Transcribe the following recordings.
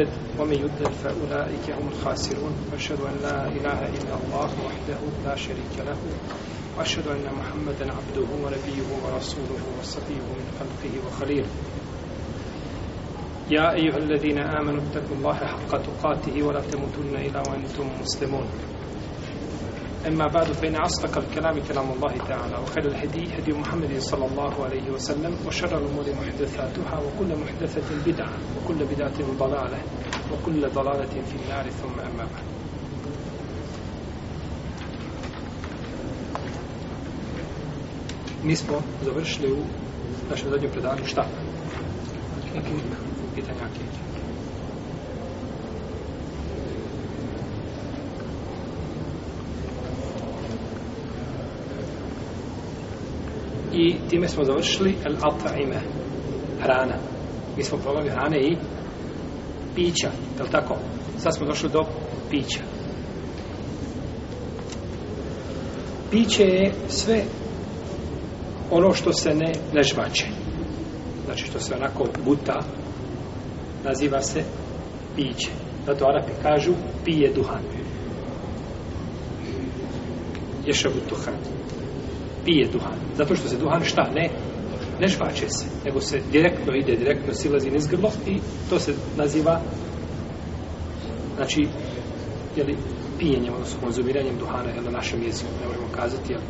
يرتد ومن يضلل فأولئك هم الخاسرون وأشهد أن لا إله إلا الله وحده لا شريك له وأشهد أن محمدا عبده ونبيه ورسوله وصفيه من خلقه وخليله يا أيها الذين آمنوا اتقوا الله حق تقاته ولا تموتن إلا وأنتم مسلمون أما بعد فإن أصدق الكلام كلام الله تعالى وخير الهدي هدي محمد صلى الله عليه وسلم وشر الأمور محدثاتها وكل محدثة بدعة وكل بدعة ضلالة وكل ضلالة في النار ثم أما بعد Mi smo završili u našem zadnjem predavanju šta? Akida. Pitanje i time smo završili el ime hrana. Mi smo pogledali hrane i pića, je li tako? Sad smo došli do pića. Piće je sve ono što se ne, ne žvače. Znači što se onako buta, naziva se piće. Zato Arapi kažu pije duhan. Ješavu duhan. Pije duhan zato što se duhan šta ne ne švače se, nego se direktno ide, direktno silazi niz grlo i to se naziva znači jeli, pijenjem, odnosno konzumiranjem duhana jel, na našem jeziku, ne moramo kazati jel.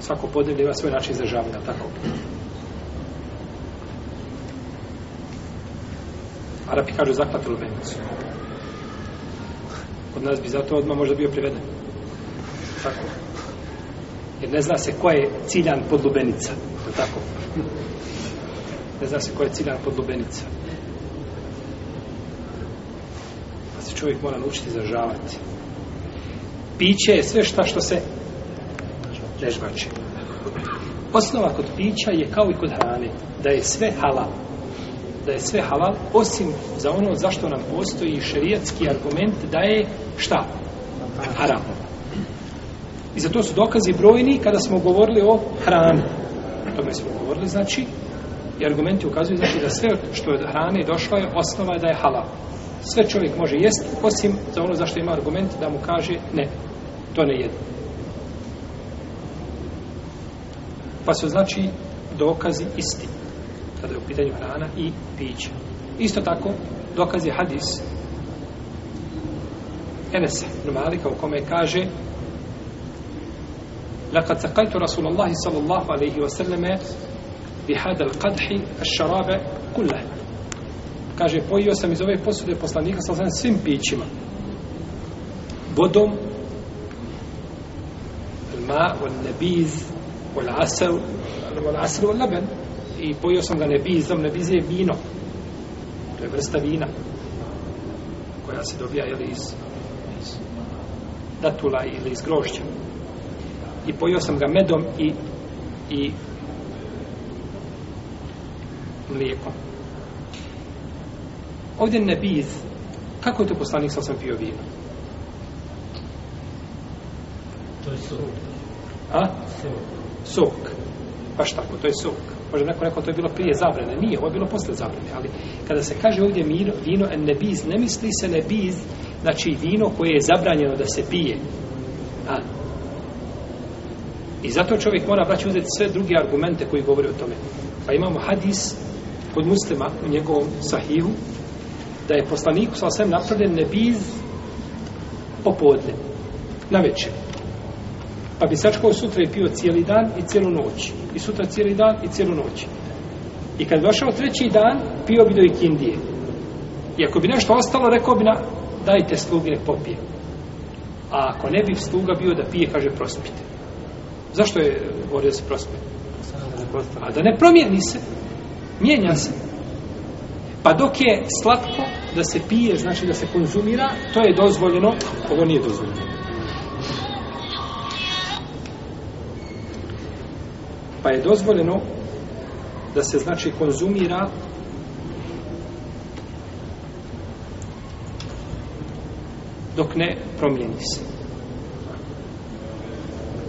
svako podnevlje ima svoj način izražavanja, tako Arapi kažu zaklati lubenicu od nas bi zato odmah možda bio priveden tako Jer ne zna se ko je ciljan pod lubenica. To tako? Ne zna se ko je ciljan pod lubenica. Pa se čovjek mora naučiti zažavati. Piće je sve šta što se nežbače. Osnova kod pića je kao i kod hrane. Da je sve halal. Da je sve halal, osim za ono zašto nam postoji šerijetski argument da je šta? Haramo. I zato su dokazi brojni kada smo govorili o hrani. O tome smo govorili, znači, i argumenti ukazuju, znači, da sve što je od hrane došlo je, osnova je da je halal. Sve čovjek može jesti, osim za ono zašto ima argument da mu kaže ne, to ne jedi. Pa su, znači, dokazi isti, kada je u pitanju hrana i pića. Isto tako, dokaz je hadis Enese, normalika, u kome kaže لقد سقيت رسول الله صلى الله عليه وسلم بهذا القدح الشراب كله kaže pojio sam iz ove posude poslanika sa svim pićima vodom ma wal nabiz wal asal wal asal wal laban i pojio sam ga nabizom nabiz je vino to je vrsta vina koja se dobija ili iz, iz datula ili iz grošća i pojio sam ga medom i, i mlijekom. Ovdje ne biz, kako je to poslanik sa sam pio vino? To je sok. A? Sok. Sok. Baš tako, to je sok. Može neko rekao, to je bilo prije zabrane. Nije, ovo je bilo posle zabrane. Ali kada se kaže ovdje miro, vino en nebiz, ne misli se nebiz, znači vino koje je zabranjeno da se pije. A, I zato čovjek mora braći uzeti sve druge argumente koji govore o tome. Pa imamo hadis kod muslima u njegovom sahihu da je poslanik sa svem napravljen nebiz popodne, na večer. Pa bi sačkao sutra i pio cijeli dan i cijelu noć. I sutra cijeli dan i cijelu noć. I kad došao treći dan, pio bi do ikindije. I ako bi nešto ostalo, rekao bi na, dajte sluge, popije. A ako ne bi sluga bio da pije, kaže, prospite. Zašto je volio se prospe? A da ne promijeni se, mijenja se. Pa dok je slatko da se pije, znači da se konzumira, to je dozvoljeno, ovo nije dozvoljeno. Pa je dozvoljeno da se znači konzumira dok ne promijeni se.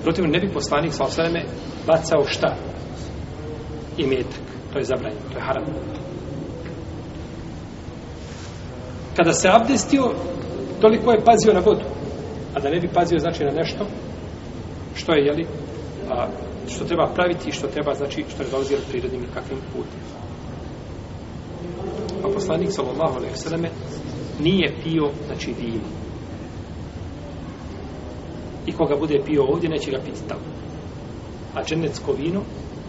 Protiv ne bi poslanik sa osaleme bacao šta? I metak. To je zabranjeno. To je haram. Kada se abdestio, toliko je pazio na vodu. A da ne bi pazio znači na nešto, što je, jeli, a, što treba praviti i što treba, znači, što ne dolazi od prirodnim kakvim putem. A pa poslanik, sallallahu alaihi sallame, nije pio, znači, vino koga bude pio ovdje, neće ga piti tamo. A dženecko vino,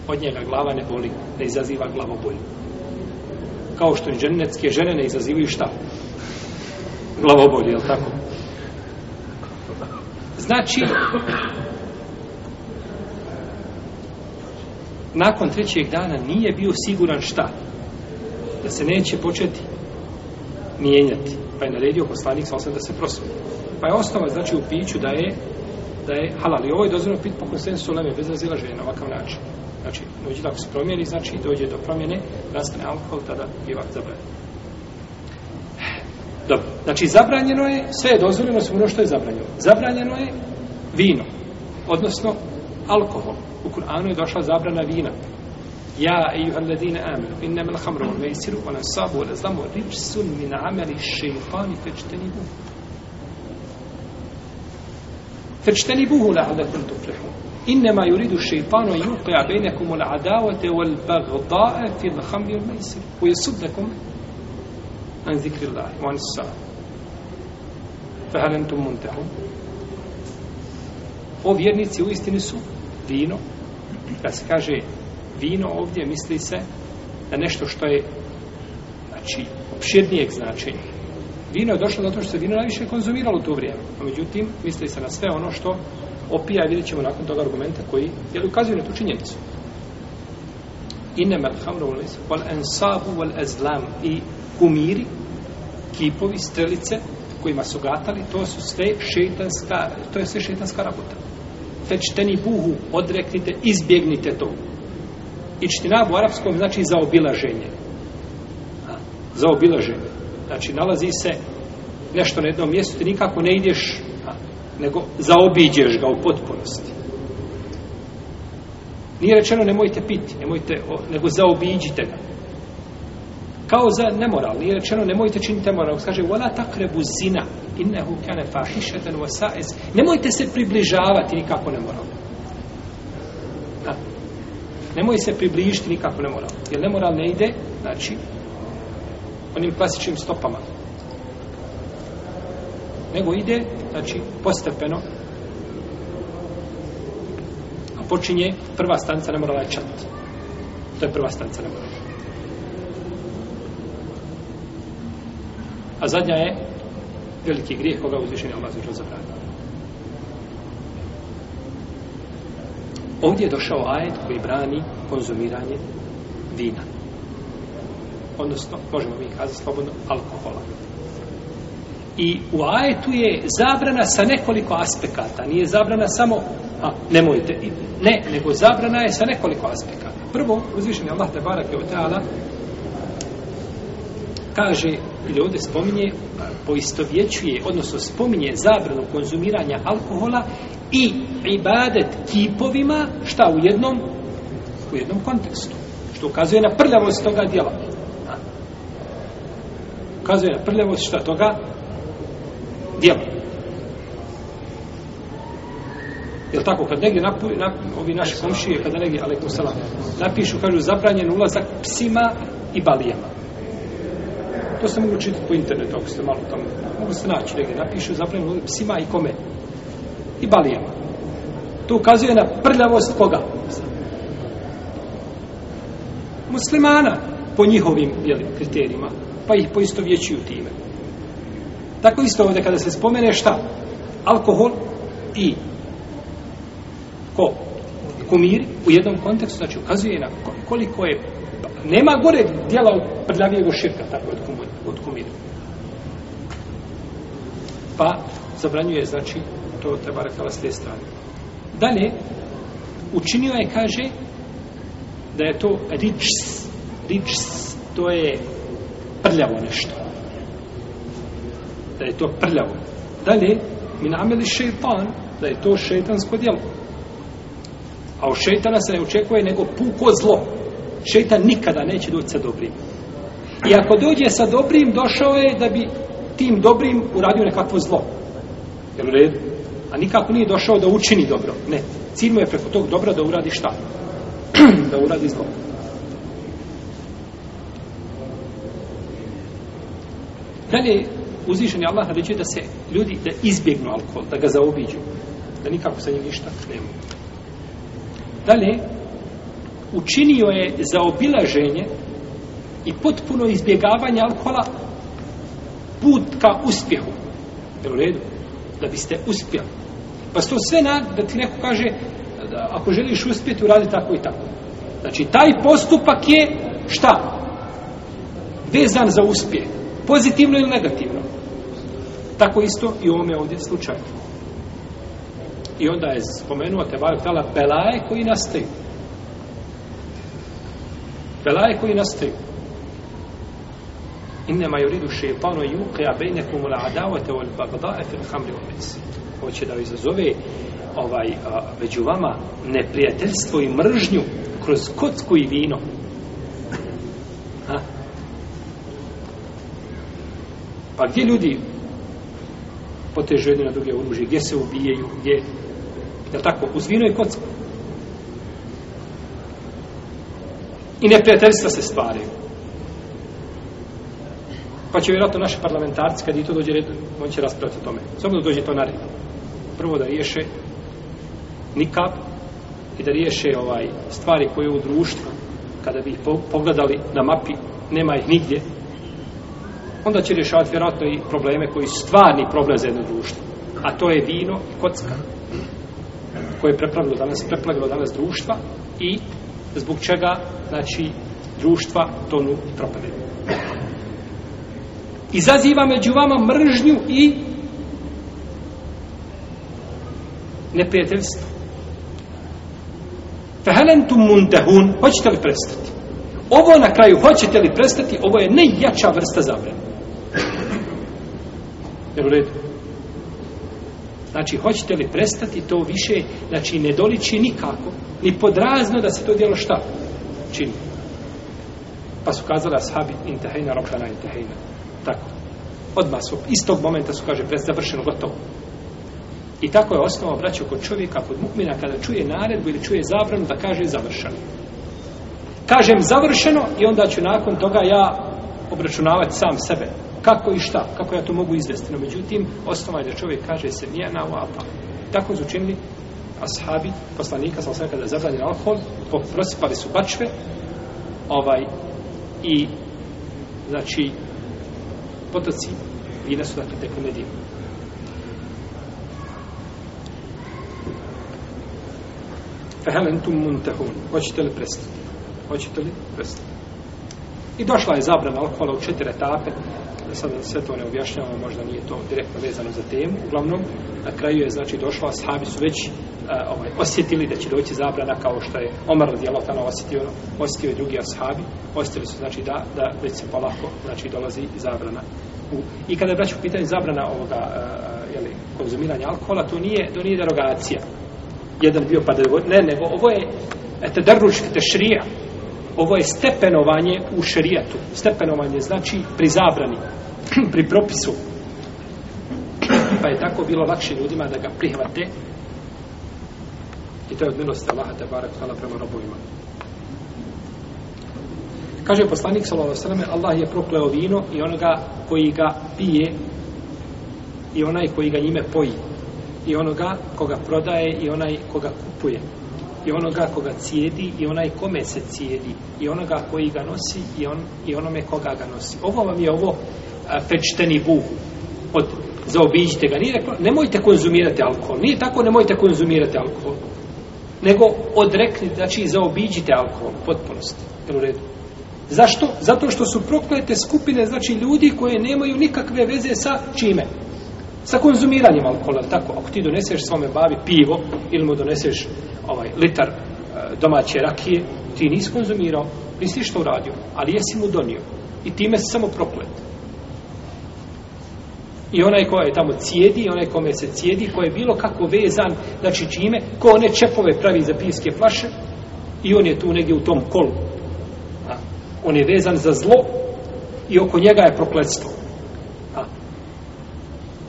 od njega glava ne boli, ne izaziva glavobolju. Kao što i dženecke žene ne izazivaju šta? Glavobolju, je li tako? Znači, nakon trećeg dana nije bio siguran šta? Da se neće početi mijenjati. Pa je naredio poslanik sa osam da se prosim. Pa je osnova, znači, u piću da je da je halal. I ovo je dozirno pit po konsensu leme, bez razila žene na ovakav način. Znači, dođe tako se promijeni, znači dođe do promjene, nastane alkohol, tada biva zabranjen. Dobro, znači zabranjeno je, sve je dozvoljeno, sve ono što je zabranjeno. Zabranjeno je vino, odnosno alkohol. U Kur'anu je došla zabrana vina. Ja, ejuhal ladine amenu, innamel hamrun, vejsiru, onan sabu, onan zlamu, ričsun min ameli šeifani, fečteni buh. فاجتنبوه لعلكم تفلحون إنما يريد الشيطان أن يوقع بينكم العداوة والبغضاء في الخمر والميسر ويصدكم عن ذكر الله وعن الصلاة فهل أنتم منتهون O vjernici u istini su vino. Kad se kaže vino ovdje misli se na nešto što je znači opširnijeg značenja. Vino je došlo zato što se vino najviše konzumiralo to vrijeme. A međutim, misli se na sve ono što opija i vidjet ćemo nakon toga argumenta koji je ukazuju na tu činjenicu. Inem al-hamru wal ansabu wal azlam i kumiri, kipovi, strelice kojima su gatali, to su sve šeitanska, to je sve šeitanska rabota. Fečteni buhu, odreknite, izbjegnite to. I čtina u arapskom znači zaobilaženje. Zaobilaženje znači nalazi se nešto na jednom mjestu, ti nikako ne ideš, nego zaobiđeš ga u potpunosti. Nije rečeno nemojte piti, nemojte, nego zaobiđite ga. Kao za nemoral, nije rečeno nemojte činiti moral, nego kaže, vola takre buzina, innehu kane fahišeten vasaez, nemojte se približavati nikako nemoral. Nemoj se približiti nikako nemoral. Jer nemoral ne ide, znači, onim klasičnim stopama. Nego ide, znači, postepeno. A počinje, prva stanca ne morala čat. To je prva stanca ne morala. A zadnja je veliki grijeh koga uzvišenje Allah zvišno zabrani. Ovdje je došao ajet koji brani konzumiranje vina odnosno, možemo mi kazati slobodno, alkohola. I u ajetu je zabrana sa nekoliko aspekata. Nije zabrana samo, a, nemojte, ne, nego zabrana je sa nekoliko aspekata. Prvo, uzvišen je Allah Tebara Kjotala, kaže, ili ovdje spominje, poistovjećuje, odnosno spominje zabranu konzumiranja alkohola i ibadet kipovima, šta u jednom, u jednom kontekstu što ukazuje na prljavost toga djela ukazuje na prljavost šta toga djela. Jel tako, kad negdje napu, nap, ovi naši komšije, kada negdje, ali ko napišu, kažu, zabranjen ulazak psima i balijama. To se mogu čitati po internetu, ako ste malo tamo, mogu se naći negdje, napišu, zabranjen ulazak psima i kome? I balijama. To ukazuje na prljavost koga? Muslimana, po njihovim, jel, kriterijima pa ih poisto vjećuju time. Tako isto ovdje kada se spomene šta? Alkohol i ko? Kumir u jednom kontekstu, znači ukazuje na koliko je, nema gore dijela od prljavijeg širka, tako od kumira. Od kumira. Pa zabranjuje, znači, to treba rekala s te strane. Dalje, učinio je, kaže, da je to ričs, ričs, to je prljavo nešto. Da je to prljavo. Dalje, mi nameli šeitan, da je to šeitansko djelo. A u šeitana se ne očekuje nego puko zlo. Šeitan nikada neće doći sa dobrim. I ako dođe sa dobrim, došao je da bi tim dobrim uradio nekakvo zlo. Jel u redu? A nikako nije došao da učini dobro. Ne. Cilj mu je preko tog dobra da uradi šta? da uradi zlo. Dalje, uzvišen je Allah naređuje da se ljudi da izbjegnu alkohol, da ga zaobiđu. Da nikako sa njim ništa nema. Dalje, učinio je zaobilaženje i potpuno izbjegavanje alkohola put ka uspjehu. Jel u redu? Da biste uspjeli. Pa to sve na, da ti neko kaže da ako želiš uspjeti, uradi tako i tako. Znači, taj postupak je šta? Vezan za uspjeh pozitivno ili negativno. Tako isto i u ovome ovdje slučaju. I onda je spomenuo te bar tala belaje koji nastaju. Belaje koji nastaju. Inne majoridu šeipano juke a bejnekum la adavate ol bagdae fil hamri ol misi. Hoće da izazove ovaj, a, među vama neprijateljstvo i mržnju kroz kocku i vino. Pa gdje ljudi potežu jedne na druge oružje, gdje se ubijaju, gdje, je tako, uzvino je kocka. I neprijateljstva se stvaraju. Pa će vjerojatno naši parlamentarci, kad i to dođe redno, on će raspravati o tome. Samo da dođe to na redno. Prvo da riješe nikap i da riješe ovaj stvari koje u društvu, kada bi ih pogledali na mapi, nema ih nigdje, onda će rješavati vjerojatno i probleme koji su stvarni problem za jedno društvo. A to je vino i kocka koje je prepravilo danas, prepravilo danas društva i zbog čega znači društva tonu i propade. Izaziva među vama mržnju i neprijateljstvo. Fehelentum mundehun, hoćete li prestati? Ovo na kraju, hoćete li prestati? Ovo je najjača vrsta zabrana. Jel u redu? Znači, hoćete li prestati to više, znači, ne doliči nikako, ni podrazno da se to djelo šta čini. Pa su kazali ashabi, intahejna, robana, intahejna. Tako. Odmah su, istog momenta su, kaže, prest, završeno, gotovo. I tako je osnova, braćo, kod čovjeka, kod mukmina, kada čuje naredbu ili čuje zabranu, da kaže, završeno. Kažem, završeno, i onda ću nakon toga ja obračunavati sam sebe kako i šta, kako ja to mogu izvesti. No, međutim, osnova je da čovjek kaže se nije na apa. Tako su učinili ashabi, poslanika, sa osnovu kada je zabranjen alkohol, prosipali su bačve, ovaj, i, znači, potoci vina su, dakle, tekli medijom. Fehelentum muntehun. Hoćete li prestati? Hoćete li prestati? I došla je zabrana alkohola u četiri etape, da sad sve to ne objašnjamo, možda nije to direktno vezano za temu, uglavnom, na kraju je, znači, došlo, a sahabi su već a, e, ovaj, osjetili da će doći zabrana kao što je Omar Djelotano osjetio, osjetio i drugi ashabi, osjetili su, znači, da, da već se polako, znači, dolazi zabrana. U, I kada je braću u pitanju zabrana ovoga, a, e, a, e, jeli, konzumiranja alkohola, to nije, to nije derogacija. Jedan bio pa da, ne, nego ovo je, eto, drvučki, te šrija, ovo je stepenovanje u šerijatu. Stepenovanje znači pri zabrani, pri propisu. Pa je tako bilo lakše ljudima da ga prihvate. I to je od milosti Allaha te barak hvala prema robovima. Kaže poslanik s.a.v. Allah je prokleo vino i onoga koji ga pije i onaj koji ga njime poji i onoga koga prodaje i onaj koga kupuje i onoga koga cijedi i onaj kome se cijedi i onoga koji ga nosi i, on, i onome koga ga nosi ovo vam je ovo a, pečteni buhu od zaobiđite ga nije reklo, nemojte konzumirati alkohol nije tako nemojte konzumirati alkohol nego odreknite znači zaobiđite alkohol potpunosti jel u redu zašto? zato što su proklete skupine znači ljudi koje nemaju nikakve veze sa čime sa konzumiranjem alkohola tako ako ti doneseš svome bavi pivo ili mu doneseš ovaj litar e, domaće rakije, ti nisi konzumirao, nisi što uradio, ali jesi mu donio. I time se samo proklet. I onaj koja je tamo cijedi, onaj kome se cijedi, koje je bilo kako vezan, znači čime, ko one čepove pravi za pijske flaše, i on je tu negdje u tom kolu. On je vezan za zlo i oko njega je prokletstvo.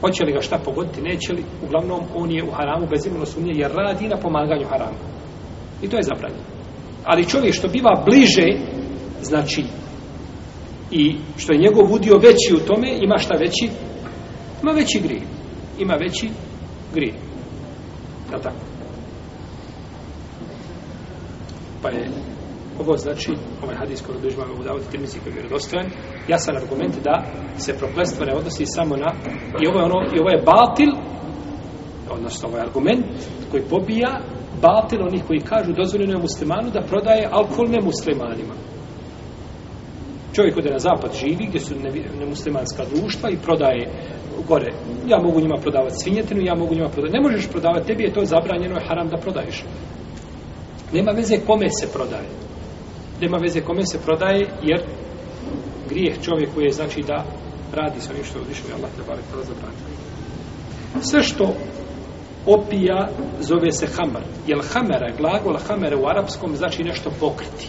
Hoće li ga šta pogoditi, neće li? Uglavnom, on je u haramu bez imalo sumnje, jer radi na pomaganju haramu. I to je zabranjeno. Ali čovjek što biva bliže, znači, i što je njegov udio veći u tome, ima šta veći? Ima veći gri. Ima veći gri. Je tako? Pa je ovo znači ovaj hadis koji bi imamo udavati tim se koji je dostojan ja sam argument da se prokletstvo ne odnosi samo na i ovo je ono i ovo je batil odnosno ovaj argument koji pobija batil onih koji kažu dozvoljeno je muslimanu da prodaje alkohol ne muslimanima čovjek ode na zapad živi gdje su nemuslimanska društva i prodaje gore ja mogu njima prodavati svinjetinu ja mogu njima prodavati ne možeš prodavati tebi je to zabranjeno je haram da prodaješ Nema veze kome se prodaje nema veze kome se prodaje, jer grijeh čovjeku je znači da radi sa onim što više je Allah tebali kada zabrati. Sve što opija zove se hamar. Jer hamera, glagol hamere u arapskom znači nešto pokriti.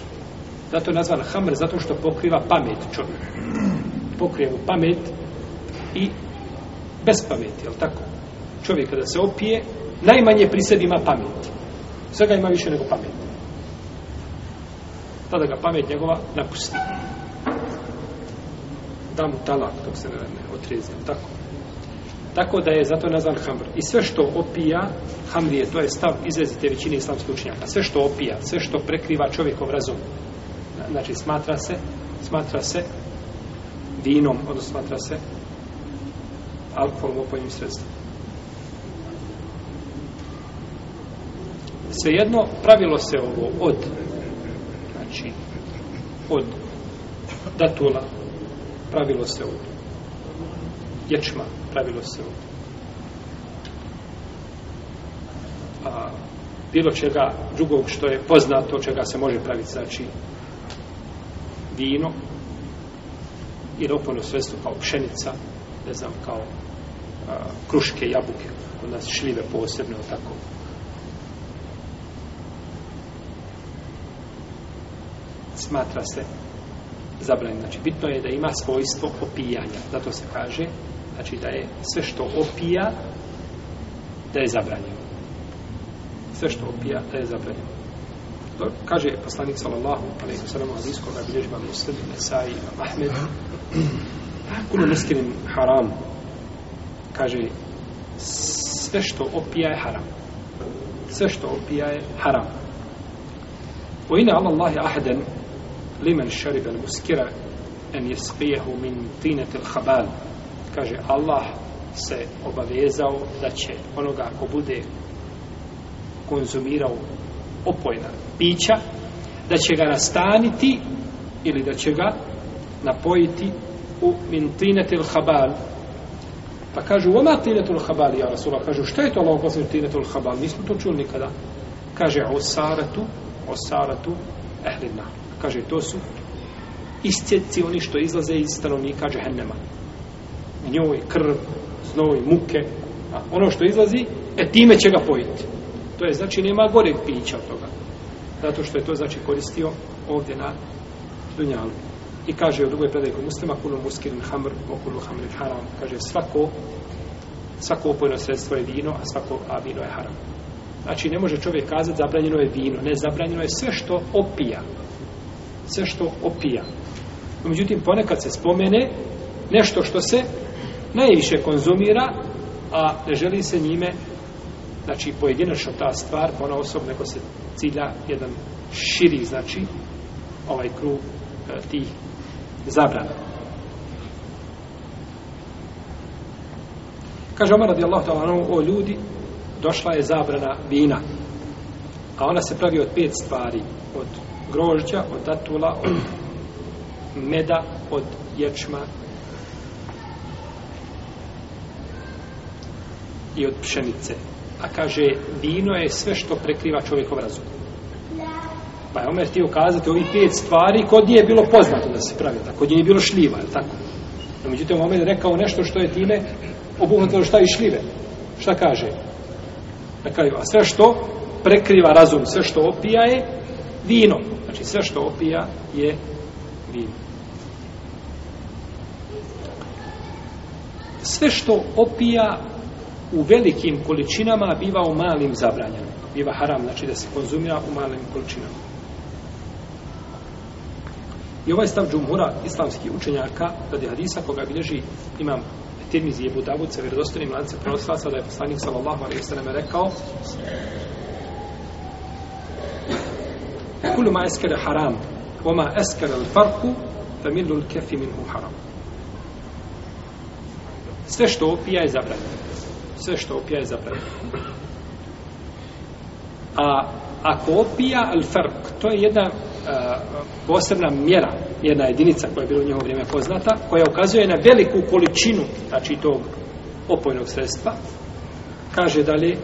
Zato je nazvan hamar, zato što pokriva pamet čovjeku. Pokrije mu pamet i bez pameti, jel tako? Čovjek kada se opije, najmanje pri sebi ima pamet. Svega ima više nego pameti tada pa ga pamet njegova napusti. Da mu talak, dok se ne otrezi. Tako. Tako da je zato nazvan hamr. I sve što opija, hamr je, to je stav izrezite većine islamske učenjaka. Sve što opija, sve što prekriva čovjekov razum, znači smatra se, smatra se vinom, odnosno smatra se alkoholom opojnim sredstvom. Svejedno, pravilo se ovo od znači od datula pravilo se od ječma pravilo se od a, bilo čega drugog što je poznato čega se može praviti znači vino i ropono sredstvo kao pšenica ne znam kao a, kruške, jabuke od nas šljive posebno tako smatra se zabranjen. Znači, bitno je da ima svojstvo opijanja. Zato se kaže, znači, da je sve što opija, da je zabranjeno. Sve što opija, da je zabranjeno. To kaže poslanik sallallahu alaihi wa sallam hadis koga bilježba muslim, nesaj, ahmed. Kuno muskinim haram, kaže, sve što opija je haram. Sve što opija je haram. Po ina Allah je ahden, limen šaribel muskira en jespijehu min tinetil habal kaže Allah se obavezao da će onoga ako bude konzumirao opojna pića da će ga nastaniti ili da će ga napojiti u min tinetil habal pa kažu oma tinetul habal ja Rasula kažu što je to Allah posljedno tinetul habal nismo to čuli nikada kaže osaratu osaratu ehlinah kaže to su iscijeci oni što izlaze iz stanovnika džahennema njoj krv, znoj, muke a ono što izlazi, e time će ga pojiti to je znači nema gore pića od toga zato što je to znači koristio ovdje na dunjalu i kaže u drugoj predaj kod muslima kuno muskirin hamr okulu hamr haram kaže svako svako opojno sredstvo je vino a svako a vino je haram znači ne može čovjek kazati zabranjeno je vino ne zabranjeno je sve što opija sve što opija. Međutim, ponekad se spomene nešto što se najviše konzumira, a ne želi se njime, znači pojedinačno ta stvar, ona osoba neko se cilja jedan širi, znači, ovaj krug e, tih zabrana. Kaže Omar radijallahu ta'ala, o ljudi, došla je zabrana vina. A ona se pravi od pet stvari, od grožđa, od datula, od meda, od ječma i od pšenice. A kaže, vino je sve što prekriva čovjekov razum. Pa je Omer ti ukazati ovih pet stvari kod nije bilo poznato da se pravi tako, kod nije bilo šljiva, je tako? No, međutim, Omer je rekao nešto što je time obuhnutilo šta i šljive. Šta kaže? Dakle, a sve što prekriva razum, sve što opija je vino. Znači sve što opija je vino. Sve što opija u velikim količinama biva u malim zabranjeno. Biva haram, znači da se konzumira u malim količinama. I ovaj stav džumhura islamski učenjaka radi hadisa koga bilježi imam Tirmizi je Budavud sa vjerodostojnim lancem prenoslaca da je poslanik sallallahu alaihi sallam rekao كل ما أسكر حرام وما أسكر الفرق فمل الكف منه حرام sve što opija je zabranjeno. Sve što opija je zabranjeno. A ako opija al farq, to je jedna a, posebna mjera, jedna jedinica koja je bila u njehovo vrijeme poznata, koja ukazuje na veliku količinu, znači tog opojnog sredstva, kaže da li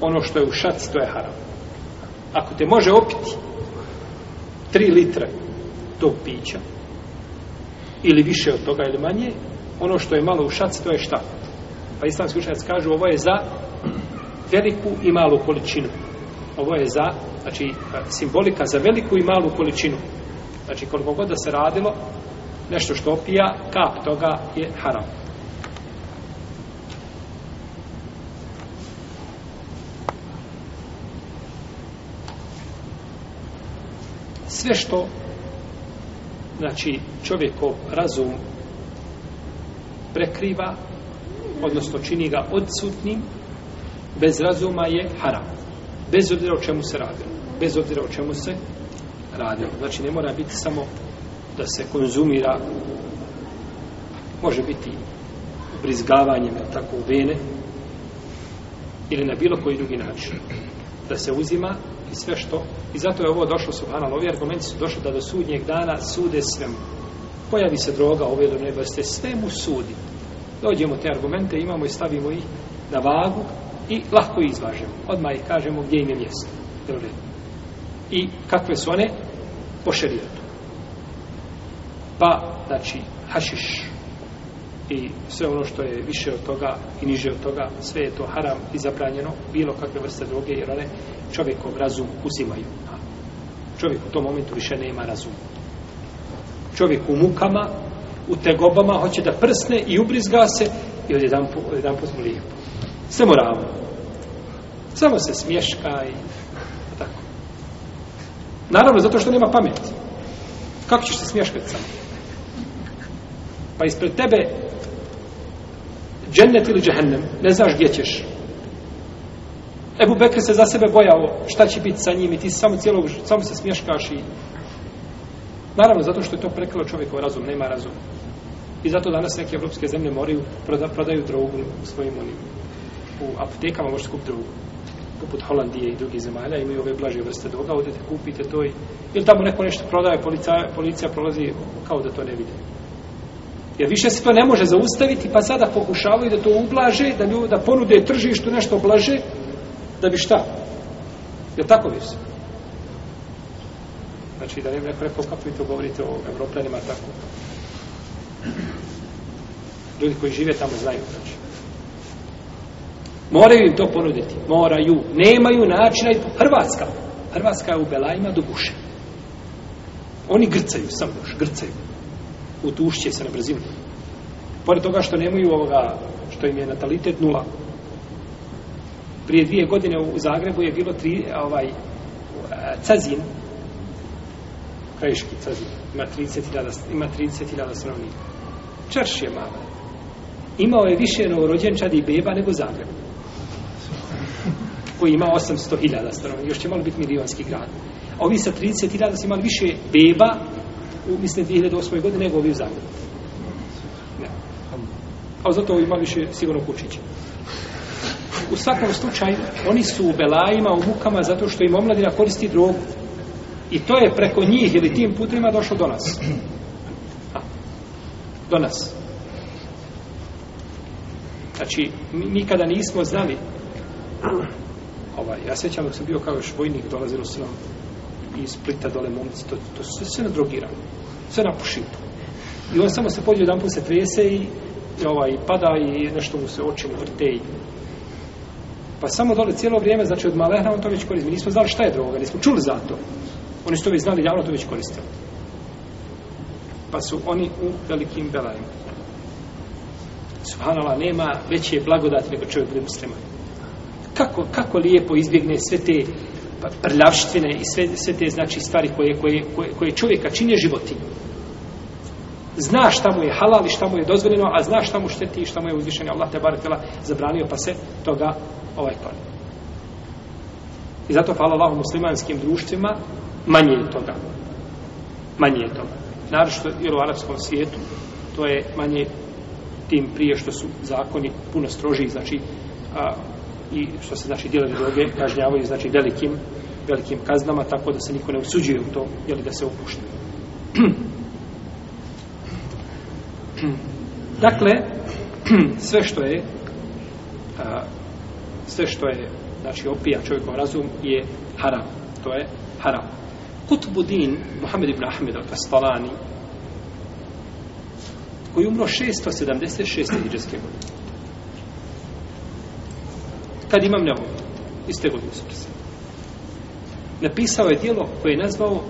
ono što je u šaci, to je haram. Ako te može opiti, tri litre tog pića ili više od toga ili manje ono što je malo u šaci to je šta pa islamski učenjac kažu ovo je za veliku i malu količinu ovo je za znači simbolika za veliku i malu količinu znači koliko god da se radilo nešto što opija kap toga je haram sve što znači čovjekov razum prekriva odnosno čini ga odsutnim bez razuma je haram bez obzira o čemu se radilo bez obzira o čemu se radilo znači ne mora biti samo da se konzumira može biti brizgavanjem ili tako u vene ili na bilo koji drugi način da se uzima i sve što. I zato je ovo došlo, subhanallah, ovi argumenti su došli da do sudnjeg dana sude svemu. Pojavi se droga, ove ovaj do neba ste svemu sudi. Dođemo te argumente, imamo i stavimo ih na vagu i lahko ih izvažemo. Odmah ih kažemo gdje im je mjesto. I kakve su one? Po šerijetu. Pa, znači, hašiš, i sve ono što je više od toga i niže od toga, sve je to haram i zabranjeno, bilo kakve vrste droge, jer one čovjekom razum uzimaju. Čovjek u tom momentu više nema razuma. Čovjek u mukama, u tegobama, hoće da prsne i ubrizga se i odjedan po, odjedan po smo lijepo. Sve moramo. Samo se smješka i tako. Naravno, zato što nema pameti. Kako ćeš se smješkati samo? Pa ispred tebe džennet ili džehennem, ne znaš gdje ćeš. Ebu Bekr se za sebe bojao šta će biti sa njim i ti samo, cijelo, samo se smješkaš i... Naravno, zato što je to prekalo čovjekov razum, nema razuma. I zato danas neke evropske zemlje moraju proda, prodaju drogu svojim onim u aptekama možete kupiti drogu poput Holandije i drugih zemalja imaju ove blaže vrste droga, odete kupite to i, ili tamo neko nešto prodaje policija, policija prolazi kao da to ne vidimo Jer više se to ne može zaustaviti, pa sada pokušavaju da to ublaže, da ljude, da ponude tržištu nešto blaže, da bi šta? Je tako vi se? Znači, da ne bi neko rekao kako vi to govorite o evropljanima, tako. Ljudi koji žive tamo znaju, znači. Moraju im to ponuditi, moraju. Nemaju načina i Hrvatska. Hrvatska je u Belajima do guše. Oni grcaju, samo još, grcaju utušće se na brzinu. Pored toga što nemaju ovoga, što im je natalitet nula. Prije dvije godine u Zagrebu je bilo tri, ovaj, cazin, krajiški cazin, ima 30.000 ima 30.000 stanovnika. Čerš je mala. Imao je više novorođenčad i beba nego Zagreb. Koji ima 800.000 stanovnika. Još će malo biti milijonski grad. A ovi sa 30.000 su imali više beba u mislim 2008. godine nego ovi u Zagrebu. Ne. A zato ima više sigurno kućići. U svakom slučaju, oni su u belajima, u mukama, zato što im omladina koristi drogu. I to je preko njih ili tim putima došlo do nas. A. Do nas. Znači, nikada nismo znali ovaj, ja sećam da sam bio kao još vojnik, dolazilo se nam iz Splita dole momci, to, to sve se nadrogirali sve napušio. I on samo se pođe jedan put se trese i, i ovaj, pada i nešto mu se oči vrte i Pa samo dole cijelo vrijeme, znači od malehna on to već koristio. Nismo znali šta je droga, nismo čuli za to. Oni su to već znali, javno to već koristio. Pa su oni u velikim belajima. Subhanala, nema veće blagodati nego čovjek bude musliman. Kako, kako lijepo izbjegne sve te Pa prljavštvine i sve, sve te znači stvari koje, koje, koje, koje čovjeka čine životinju. Zna šta mu je halal i šta mu je dozvoljeno, a zna šta mu šteti i šta mu je uzvišenje. Allah te barat zabranio pa se toga ovaj kloni. I zato hvala Allah muslimanskim društvima manje je toga. Manje je toga. Naravno jer u arapskom svijetu to je manje tim prije što su zakoni puno strožiji, znači a, i što se znači dileri droge kažnjavaju znači velikim velikim kaznama tako da se niko ne usuđuje u to je da se upušta. dakle sve što je a, sve što je znači opija čovjekov razum je haram to je haram Kutbudin Muhammed ibn Ahmed al-Kastalani koji umro 676. hijđarske godine kad imam ne ovo iz te godine su preselili napisao je dijelo koje je nazvao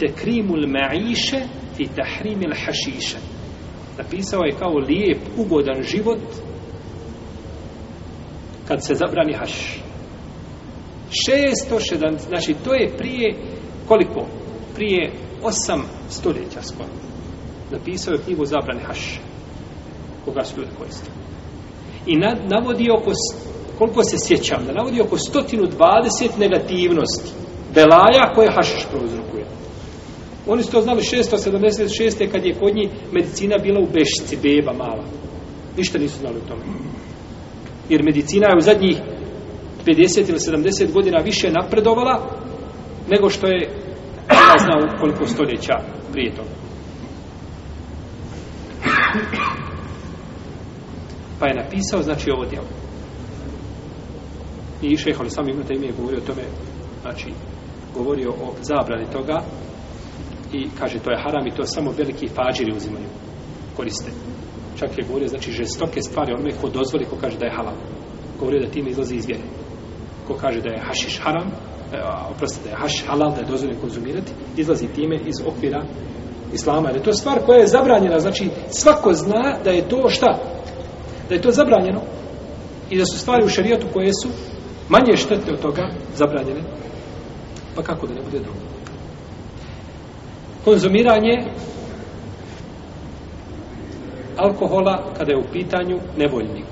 tekrimul ma'iše fi tahrimil hašiše napisao je kao lijep ugodan život kad se zabrani haš 670 znači to je prije koliko? prije 8 stoljeća skoro napisao je knjigu zabrani haš koga su ljudi koristili i navodi oko koliko se sjećam, da navodi oko 120 negativnosti belaja koje hašiš prouzrokuje. Oni su to znali 676. kad je kod njih medicina bila u bešici, beba mala. Ništa nisu znali o tome. Jer medicina je u zadnjih 50 ili 70 godina više napredovala nego što je ja znao koliko stoljeća prije toga. Pa je napisao, znači, ovo djelo i šeha li sami imate ime govorio o tome znači govorio o zabrani toga i kaže to je haram i to samo veliki fađiri uzimaju koriste čak je govorio znači žestoke stvari onome ko dozvoli ko kaže da je halal govorio da time izlazi iz vjere ko kaže da je hašiš haram e, oprosti da je haš halal da je dozvoljeno konzumirati izlazi time iz okvira islama jer je to stvar koja je zabranjena znači svako zna da je to šta da je to zabranjeno i da su stvari u šarijatu koje su manje štete od toga zabranjene pa kako da ne bude drugo konzumiranje alkohola kada je u pitanju nevoljnik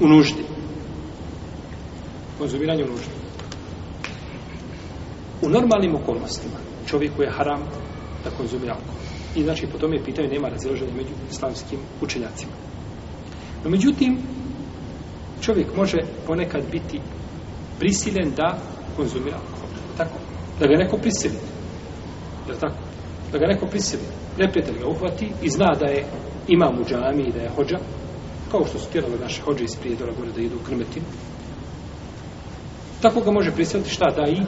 u nuždi konzumiranje u nuždi u normalnim okolnostima čovjeku je haram da konzumira alkohol i znači po tome pitanju nema razilaženja među islamskim učenjacima no međutim čovjek može ponekad biti prisiljen da konzumira alkohol. Tako. Da ga neko prisili. Je tako? Da ga neko prisili. Neprijatelj ga uhvati i zna da je imam u džami i da je hođa. Kao što su tjerali naše hođe iz prijedora gore da idu u krmetinu. Tako ga može prisiliti šta da i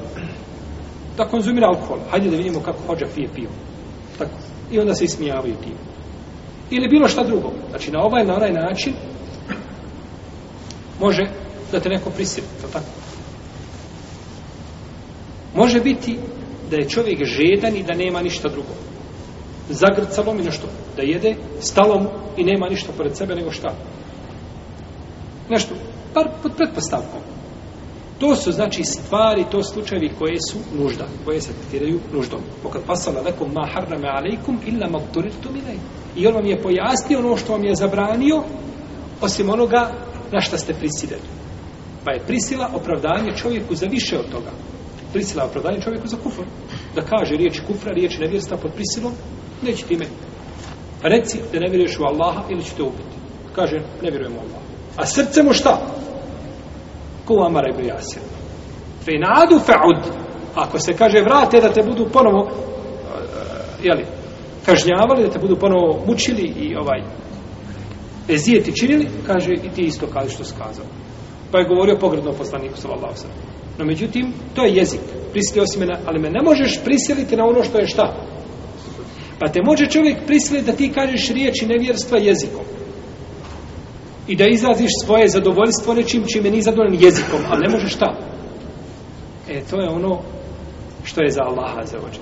da konzumira alkohol. Hajde da vidimo kako hođa pije pivo. Tako. I onda se ismijavaju tim. Ili bilo šta drugo. Znači na ovaj, na onaj način može da te neko prisili, je tako? Može biti da je čovjek žedan i da nema ništa drugo. Zagrcalo mi nešto da jede, stalom i nema ništa pored sebe nego šta. Nešto, par pod pretpostavkom. To su znači stvari, to slučajevi koje su nužda, koje se tretiraju nuždom. Pokad pasala lekom ma harrame alejkum illa maqturirtum ilaj. I on vam je pojasnio ono što vam je zabranio, osim onoga na šta ste prisileni. Pa je prisila opravdanje čovjeku za više od toga. Prisila je opravdanje čovjeku za kufr. Da kaže riječ kufra, riječ nevjesta pod prisilom, neće ti meni. Reci da ne vjeruješ u Allaha ili ću te ubiti. Kaže, ne vjerujem u Allaha. A srce mu šta? Ko amara ibn Jasir? Fe inadu fe ud. Ako se kaže vrate da te budu ponovo, eh, jeli, kažnjavali, da te budu ponovo mučili i ovaj, ezijeti činili, kaže i ti isto kaže što skazao. Pa je govorio pogredno o poslaniku sallallahu sallam. No međutim, to je jezik. Prisilio si me na, ali me ne možeš prisiliti na ono što je šta. Pa te može čovjek prisiliti da ti kažeš riječi nevjerstva jezikom. I da izraziš svoje zadovoljstvo nečim čim je nizadoljen jezikom. Ali ne možeš šta. E, to je ono što je za Allaha za ođe.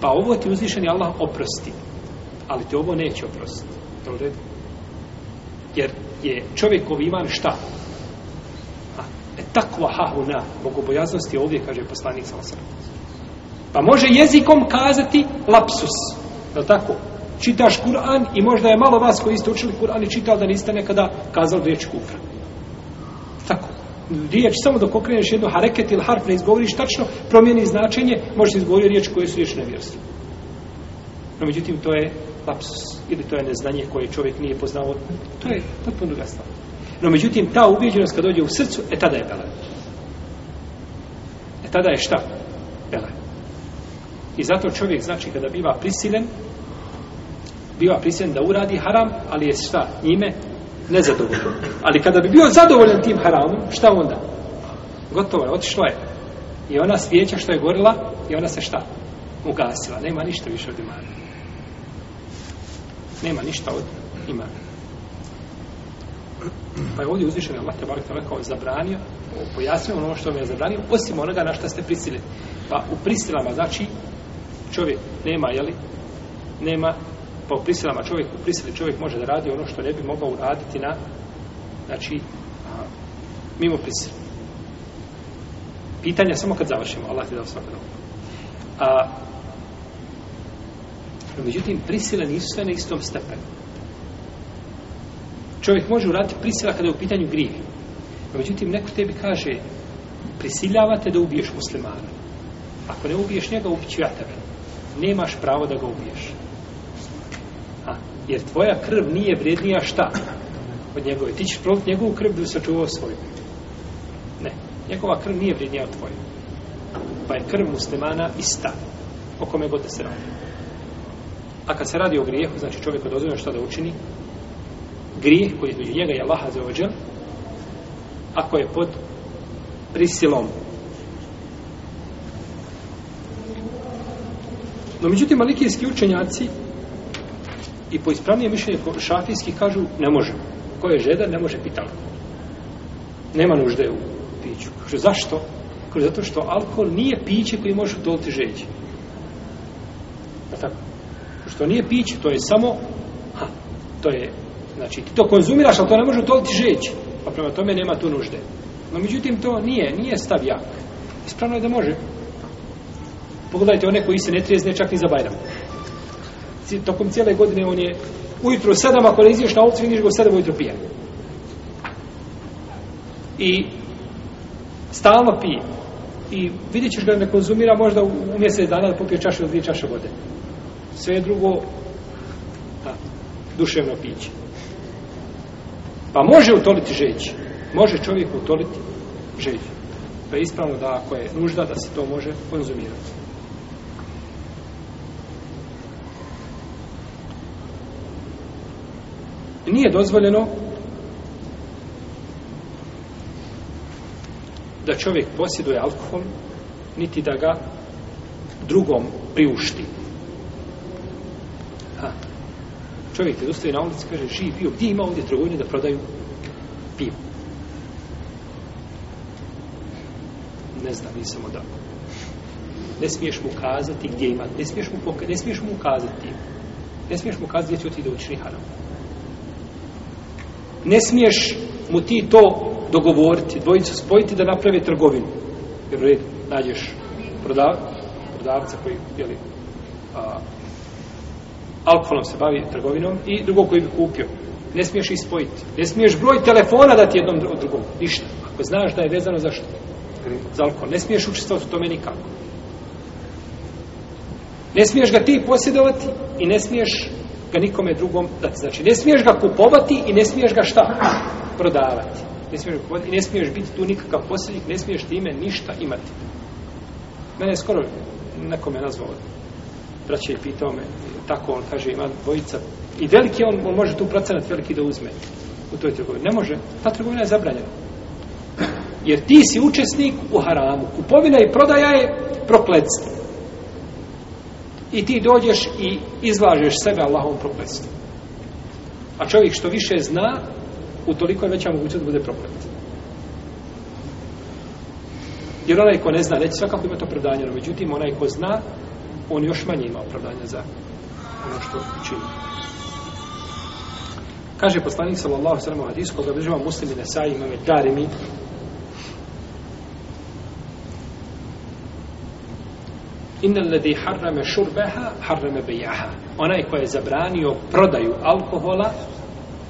Pa ovo ti uzvišeni Allah oprosti. Ali te ovo neće oprostiti. To u redu jer je čovjekov iman šta? Etakva hahuna, bogobojaznost je ovdje, kaže poslanik sa osrbom. Pa može jezikom kazati lapsus, je tako? Čitaš Kur'an i možda je malo vas koji ste učili Kur'an i čitali da niste nekada kazali riječ kufra. Tako. Riječ, samo dok okreneš jednu hareket ili harf ne izgovoriš tačno, promijeni značenje, možeš izgovoriti riječ koje su riječ nevjerstvo. No, međutim, to je lapsus ili to je neznanje koje čovjek nije poznao, to je potpuno druga stvar. No međutim, ta ubijeđenost kad dođe u srcu, e tada je bela. E tada je šta? Bela. I zato čovjek, znači, kada biva prisilen, biva prisilen da uradi haram, ali je šta? Njime nezadovoljno. Ali kada bi bio zadovoljan tim haramom, šta onda? Gotovo je, otišlo je. I ona svijeća što je gorila, i ona se šta? Ugasila. Nema ništa više od imana nema ništa od ima. Pa je ovdje uzvišen Allah te barek kao zabranio, pojasnio ono što vam je zabranio, osim onoga na što ste prisili. Pa u prisilama, znači, čovjek nema, jeli, nema, pa u prisilama čovjek, u prisili čovjek može da radi ono što ne bi mogao uraditi na, znači, mimo prisili. Pitanje samo kad završimo, Allah ti dao svakodobno. A, No, međutim, prisile nisu sve na istom stepenu. Čovjek može uraditi prisila kada je u pitanju grijeh. No, međutim, neko tebi kaže, prisiljavate da ubiješ muslimana. Ako ne ubiješ njega, ubiću ja tebe. Nemaš pravo da ga ubiješ. A, jer tvoja krv nije vrednija šta od njegove. Ti ćeš proliti njegovu krv da bi sačuvao svoju. Ne, njegova krv nije vrednija od tvoje. Pa je krv muslimana ista. O kome god da se radi. A kad se radi o grijehu, znači čovjek dozvoljeno što da učini? Grijeh koji je između njega i Allaha za ođel, ako je pod prisilom. No, međutim, malikijski učenjaci i po ispravnije mišljenje šafijski kažu ne može. Ko je žeda, ne može pitan. Nema nužde u piću. Kaže, zašto? Kaže, zato što alkohol nije piće koji može doliti žeđi. Je tako? što nije piće, to je samo ha, to je znači ti to konzumiraš, ali to ne može utoliti žeć pa prema tome nema tu nužde no međutim to nije, nije stav jak ispravno je da može pogledajte one koji se ne trijezne čak i za bajram tokom cijele godine on je ujutru sedam, ako ne izviješ na ovcu, vidiš ga u sedam ujutru pije i stalno pije i vidjet ćeš ga ne konzumira možda u mjesec dana da popije čašu ili dvije čaše vode sve drugo a, duševno piće. Pa može utoliti žeć. Može čovjek utoliti žeć. Pa je ispravno da ako je nužda, da se to može konzumirati. Nije dozvoljeno da čovjek posjeduje alkohol, niti da ga drugom priušti. Čovjek je dostoji na ulici, kaže, živ bio, gdje ima ovdje trgovine da prodaju pivo? Ne znam, nisam odavno. Ne smiješ mu kazati gdje ima, ne smiješ mu, poka ne smiješ mu ukazati, ne smiješ mu kazati gdje će otići da učini haram. Ne smiješ mu ti to dogovoriti, dvojicu spojiti da naprave trgovinu. Jer red, nađeš prodav, prodavca koji, jeli, a, alkoholom se bavi trgovinom i drugo koji bi kupio. Ne smiješ ih spojiti. Ne smiješ broj telefona dati jednom od drugom. Ništa. Ako znaš da je vezano za što? Za alkohol. Ne smiješ učestvati u tome nikako. Ne smiješ ga ti posjedovati i ne smiješ ga nikome drugom dati. Znači, ne smiješ ga kupovati i ne smiješ ga šta? Prodavati. Ne smiješ, kupovati, ne smiješ biti tu nikakav posljednik, ne smiješ time ništa imati. Mene je skoro neko me nazvao braće je pitao me, tako on kaže, ima dvojica. I veliki on, on može tu procenat veliki da uzme u toj trgovini. Ne može, ta trgovina je zabranjena. Jer ti si učesnik u haramu. Kupovina i prodaja je prokledstvo. I ti dođeš i izlažeš sebe Allahom prokledstvo. A čovjek što više zna, u toliko je veća mogućnost da bude proklet. Jer onaj ko ne zna, neće svakako imati opravdanje, no međutim, onaj ko zna, on još manje ima opravdanja za ono što čini. Kaže poslanik sallallahu sallam u hadisku, da bližava muslimi nesaj imame darimi, Inna alladhi harrama shurbaha harrama bay'aha. Ona je koja je zabranio prodaju alkohola,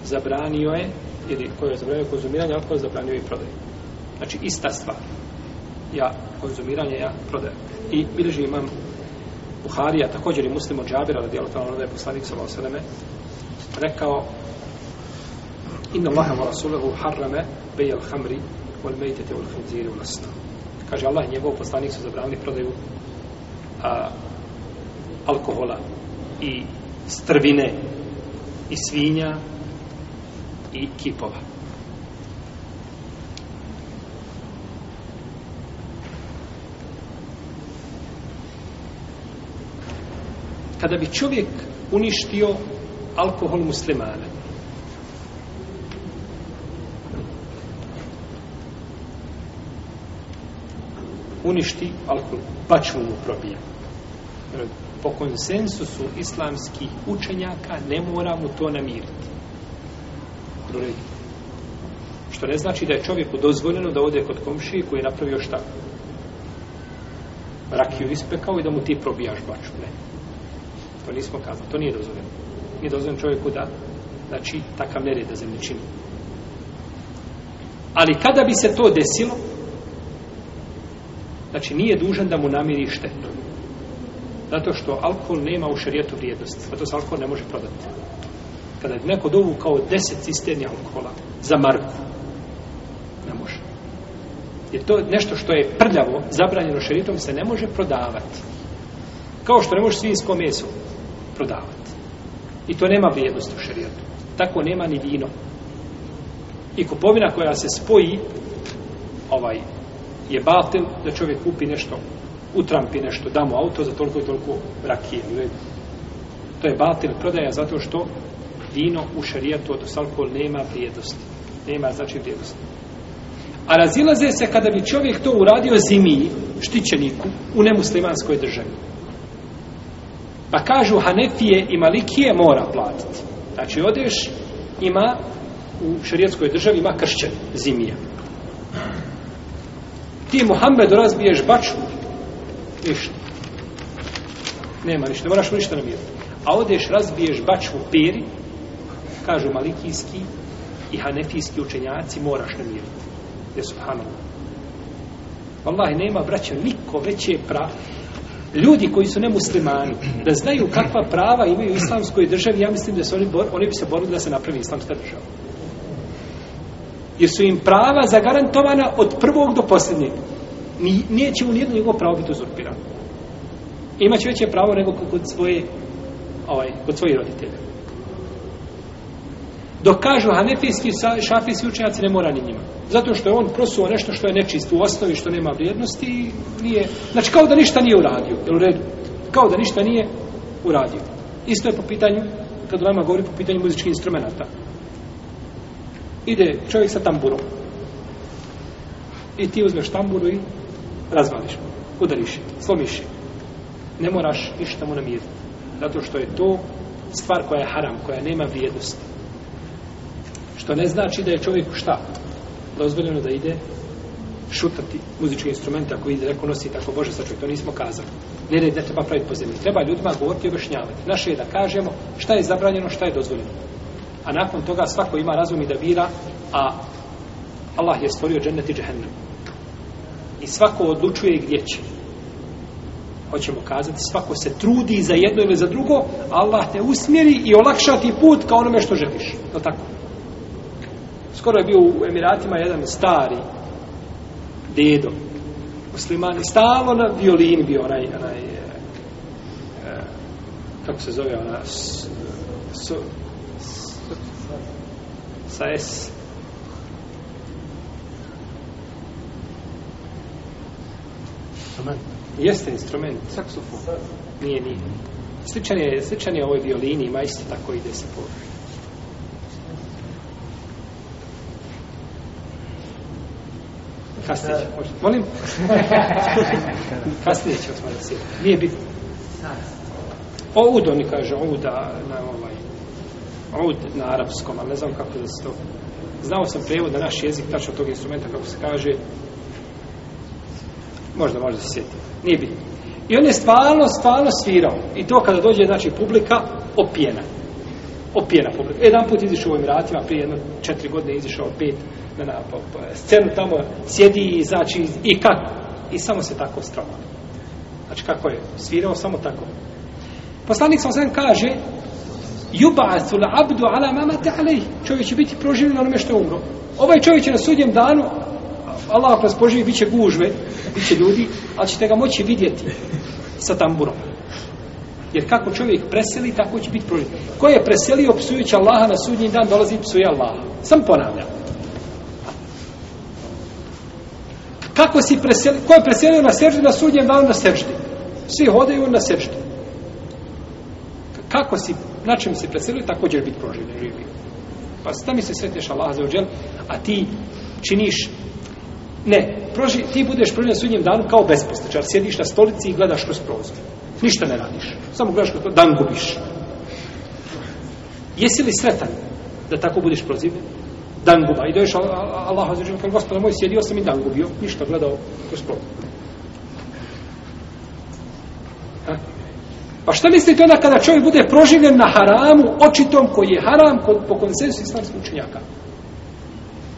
zabranio je ili koja je zabranio konzumiranje alkohola, zabranio je i prodaju. Znači ista stvar. Ja konzumiranje ja prodajem. I bilježi imam Buharija, također i muslim od Džabira, radi Allah ta'ala, da je poslanik sa Vosaleme, rekao, inna Allahe wa Rasulehu harrame bejel hamri, wal mejtete ul hanziri u nasna. Kaže Allah, njegov poslanik su zabranili prodaju a, alkohola i strvine i svinja i kipova. kada bi čovjek uništio alkohol muslimana. Uništi alkohol, pač mu mu probija. Po konsensusu islamskih učenjaka ne mora mu to namiriti. Što ne znači da je čovjeku dozvoljeno da ode kod komši koji je napravio šta? Rakiju ispekao i da mu ti probijaš baču. Ne. Ne. To nismo kazali, to nije dozvoljeno. Nije dozvoljeno čovjeku da, znači, takav nered da zemlje čini. Ali kada bi se to desilo, znači nije dužan da mu namiri štetu. Zato što alkohol nema u šarijetu vrijednost. Zato se alkohol ne može prodati. Kada je neko dovu kao deset cisterni alkohola za marku, ne može. Je to nešto što je prljavo, zabranjeno šarijetom, se ne može prodavati. Kao što ne može svinjsko meso, prodavati. I to nema vrijednost u šarijetu. Tako nema ni vino. I kupovina koja se spoji, ovaj, je batel da čovjek kupi nešto, utrampi nešto, da mu auto za toliko i toliko rakije. To je batel prodaja zato što vino u šarijetu od alkohol nema vrijednosti. Nema znači vrijednosti. A razilaze se kada bi čovjek to uradio zimiji, štićeniku, u nemuslimanskoj državi. Pa kažu Hanefije i Malikije mora platiti. Znači, odeš, ima u šarijetskoj državi, ima kršćan zimija. Ti, Muhammed, razbiješ baču. Ništa. Nema ništa, moraš mu ništa namiriti. A odeš, razbiješ baču peri, kažu Malikijski i Hanefijski učenjaci, moraš namiriti. Jesu, Hanu. Wallahi, nema, braćo, niko veće pravi ljudi koji su nemuslimani da znaju kakva prava imaju u islamskoj državi, ja mislim da su oni, bor, oni bi se borili da se napravi islamska država. Jer su im prava zagarantovana od prvog do posljednjeg. Ni, nije će u nijedno njegovo pravo biti uzurpirano. Imaće veće pravo nego kod svoje, ovaj, kod svoje roditelje. Dok kažu hanefijski šafijski učenjaci ne mora ni njima. Zato što je on prosuo nešto što je nečist u osnovi, što nema vrijednosti i nije... Znači kao da ništa nije uradio. Jel u redu? Kao da ništa nije uradio. Isto je po pitanju, kad u nama govori po pitanju muzičkih instrumenta. Ide čovjek sa tamburom. I ti uzmeš tamburu i razvališ mu. Udariš je, slomiš je. Ne moraš ništa mu namiriti. Zato što je to stvar koja je haram, koja nema vrijednosti. Što ne znači da je čovjeku šta? Dozvoljeno da ide šutati muzički instrument ako ide reko nosi tako Bože sačuj, to nismo kazali. Ne, ne, ne treba praviti po zemlji. Treba ljudima govoriti i objašnjavati. Naše je da kažemo šta je zabranjeno, šta je dozvoljeno. A nakon toga svako ima razum i da bira, a Allah je stvorio džennet i džehennem. I svako odlučuje gdje će. Hoćemo kazati, svako se trudi za jedno ili za drugo, Allah te usmjeri i olakša ti put ka onome što želiš. Je tako? Skoro je bio u Emiratima jedan stari dedo musliman i stalo na violin bio onaj, onaj e, e, kako se zove ona su, su, sa S Amen. Jeste instrument. Saksofon. Nije, nije. Sličan je, sličan je ovoj violini, ima isto tako ide se povrdu. Kasnije će, možete. Molim? Kasnije će otvarati sjeda. Nije bitno. Oud, oni kaže, ouda na ovaj, oud na arapskom, ali ne znam kako da se to... Znao sam prevod da naš jezik, tačno tog instrumenta, kako se kaže, možda, možda se sjeti. Nije bitno. I on je stvarno, stvarno svirao. I to kada dođe, znači, publika opijena. Opijena publika. Jedan put izišao u ovim ratima, prije jedno četiri godine izišao pet na, na po, po, scenu tamo, sjedi i znači, i kako? I samo se tako stroma. Znači, kako je? Svirao samo tako. Poslanik sam sam kaže, jubacu la abdu ala mamate alej, čovjek će biti proživljen onome što je umro. Ovaj čovjek će na sudjem danu, Allah ako nas poživi, bit će gužve, bit će ljudi, ali ćete ga moći vidjeti sa tamburom. Jer kako čovjek preseli, tako će biti proživljen. Ko je preselio psujući Allaha na sudnji dan, dolazi psuje Allaha. Sam ponavljam. kako si preselio, ko je preselio na sežde, na sudnjem danu na sežde. Svi hodaju na sežde. Kako si, na čem si preselio, tako ćeš biti proživljen, živio. Pa sta mi se sretneš Allah za uđel, a ti činiš, ne, proži, ti budeš proživljen na sudnjem danu kao bespostačar, sjediš na stolici i gledaš kroz prozor. Ništa ne radiš, samo gledaš kroz to, dan gubiš. Jesi li sretan da tako budeš proživljen? danguba. I došao Allah azuđen, kao gospod moj, sjedio sam i dangubio. Ništa gledao kroz prolog. Pa šta mislite onda kada čovjek bude proživljen na haramu, očitom koji je haram kod, po konsensu islamskih učenjaka?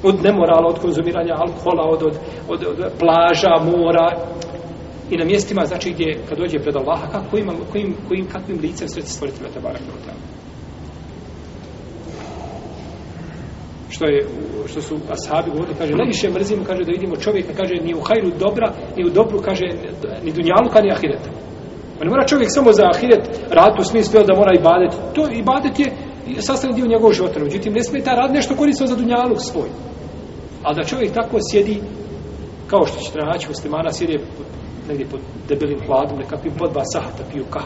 Od nemorala, od konzumiranja alkohola, od, od, od, od plaža, mora, i na mjestima, znači gdje, kad dođe pred Allaha, kako ima, kojim, kojim, kakvim licem sreće stvoritelja te barakne od tamo. što je što su ashabi govorili kaže najviše mrzimo kaže da vidimo čovjeka kaže ni u hajru dobra ni u dobru kaže ni dunjaluka ni ahireta pa ne mora čovjek samo za ahiret rad u smislu da mora i badeti to i badet je sastavni dio njegovog života međutim ne smije ta rad nešto koristiti za dunjaluk svoj a da čovjek tako sjedi kao što ćete naći muslimana sjedi pod, negdje pod debelim hladom nekakvim pod dva sahata piju kah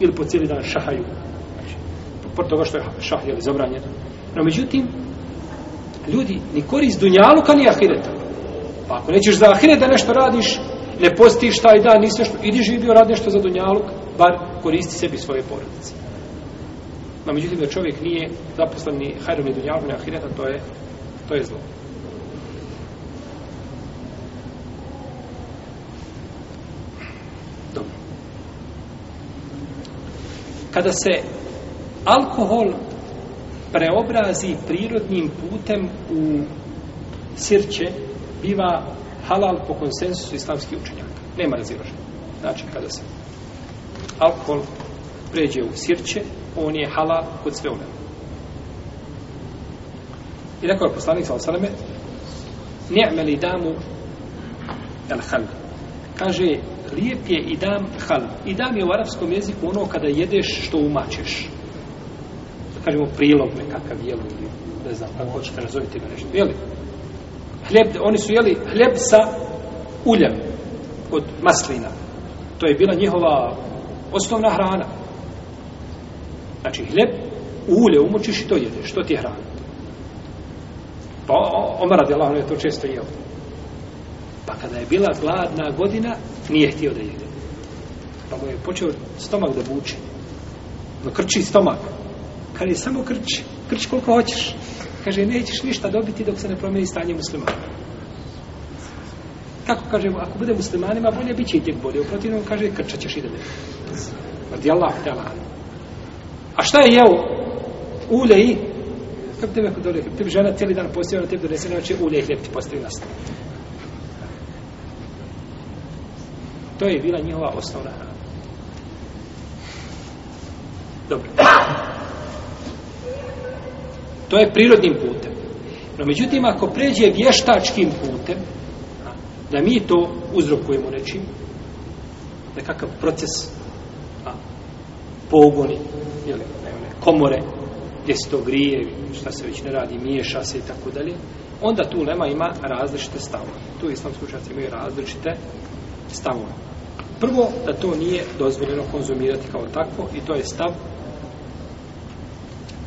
ili po cijeli dan šahaju znači, pod toga što je šah je zabranjeno no međutim ljudi, ni korist dunjaluka, ni ahireta. Pa ako nećeš za ahireta nešto radiš, ne postiš taj dan, nisi nešto, idi živi o radi nešto za dunjaluk, bar koristi sebi svoje porodice. No, međutim, da čovjek nije zaposlen ni hajrom, ni dunjaluk, ni ahireta, to je, to je zlo. Dobro. Kada se alkohol preobrazi prirodnim putem u sirće, biva halal po konsensusu islamskih učenjaka. Nema razilaženja. Znači, kada se alkohol pređe u sirće, on je halal kod sve ulema. I rekao je poslanik sa osaleme, ni'me li damu el hal. Kaže, lijep je i dam hal. I dam je u arapskom jeziku ono kada jedeš što umačeš kažemo prilog nekakav jelu ili ne znam kako hoćete nazoviti ga nešto, jeli? Hljeb, oni su jeli hljeb sa uljem od maslina. To je bila njihova osnovna hrana. Znači, hljeb, ulje umočiš i to jedeš, što ti je hrana. Pa Omar radi Allah, je to često jeo. Pa kada je bila gladna godina, nije htio da jede. Pa mu je počeo stomak da buče. No krči stomak. Kaže, samo krč, krč koliko hoćeš. Kaže, nećeš ništa dobiti dok se ne promeni stanje muslimana. Kako kaže, ako bude muslimanima, bolje bit će i tijek bolje. U protivnom kaže, krča ćeš i da ne. Radi Allah, tjela. A šta je jeo? Ulje i? Kako te veko dole? Te bi žena cijeli dan postavio na tebi donese, znači ulje i hljep ti postavio na stavu. To je bila njihova osnovna hrana. Dobro. To je prirodnim putem. No međutim, ako pređe vještačkim putem, da mi to uzrokujemo nečim, nekakav proces a, pogoni, ili, ne, komore, gdje se to grije, šta se već ne radi, miješa se i tako dalje, onda tu lema ima različite stavove. Tu islamsku čast imaju različite stavove. Prvo, da to nije dozvoljeno konzumirati kao takvo i to je stav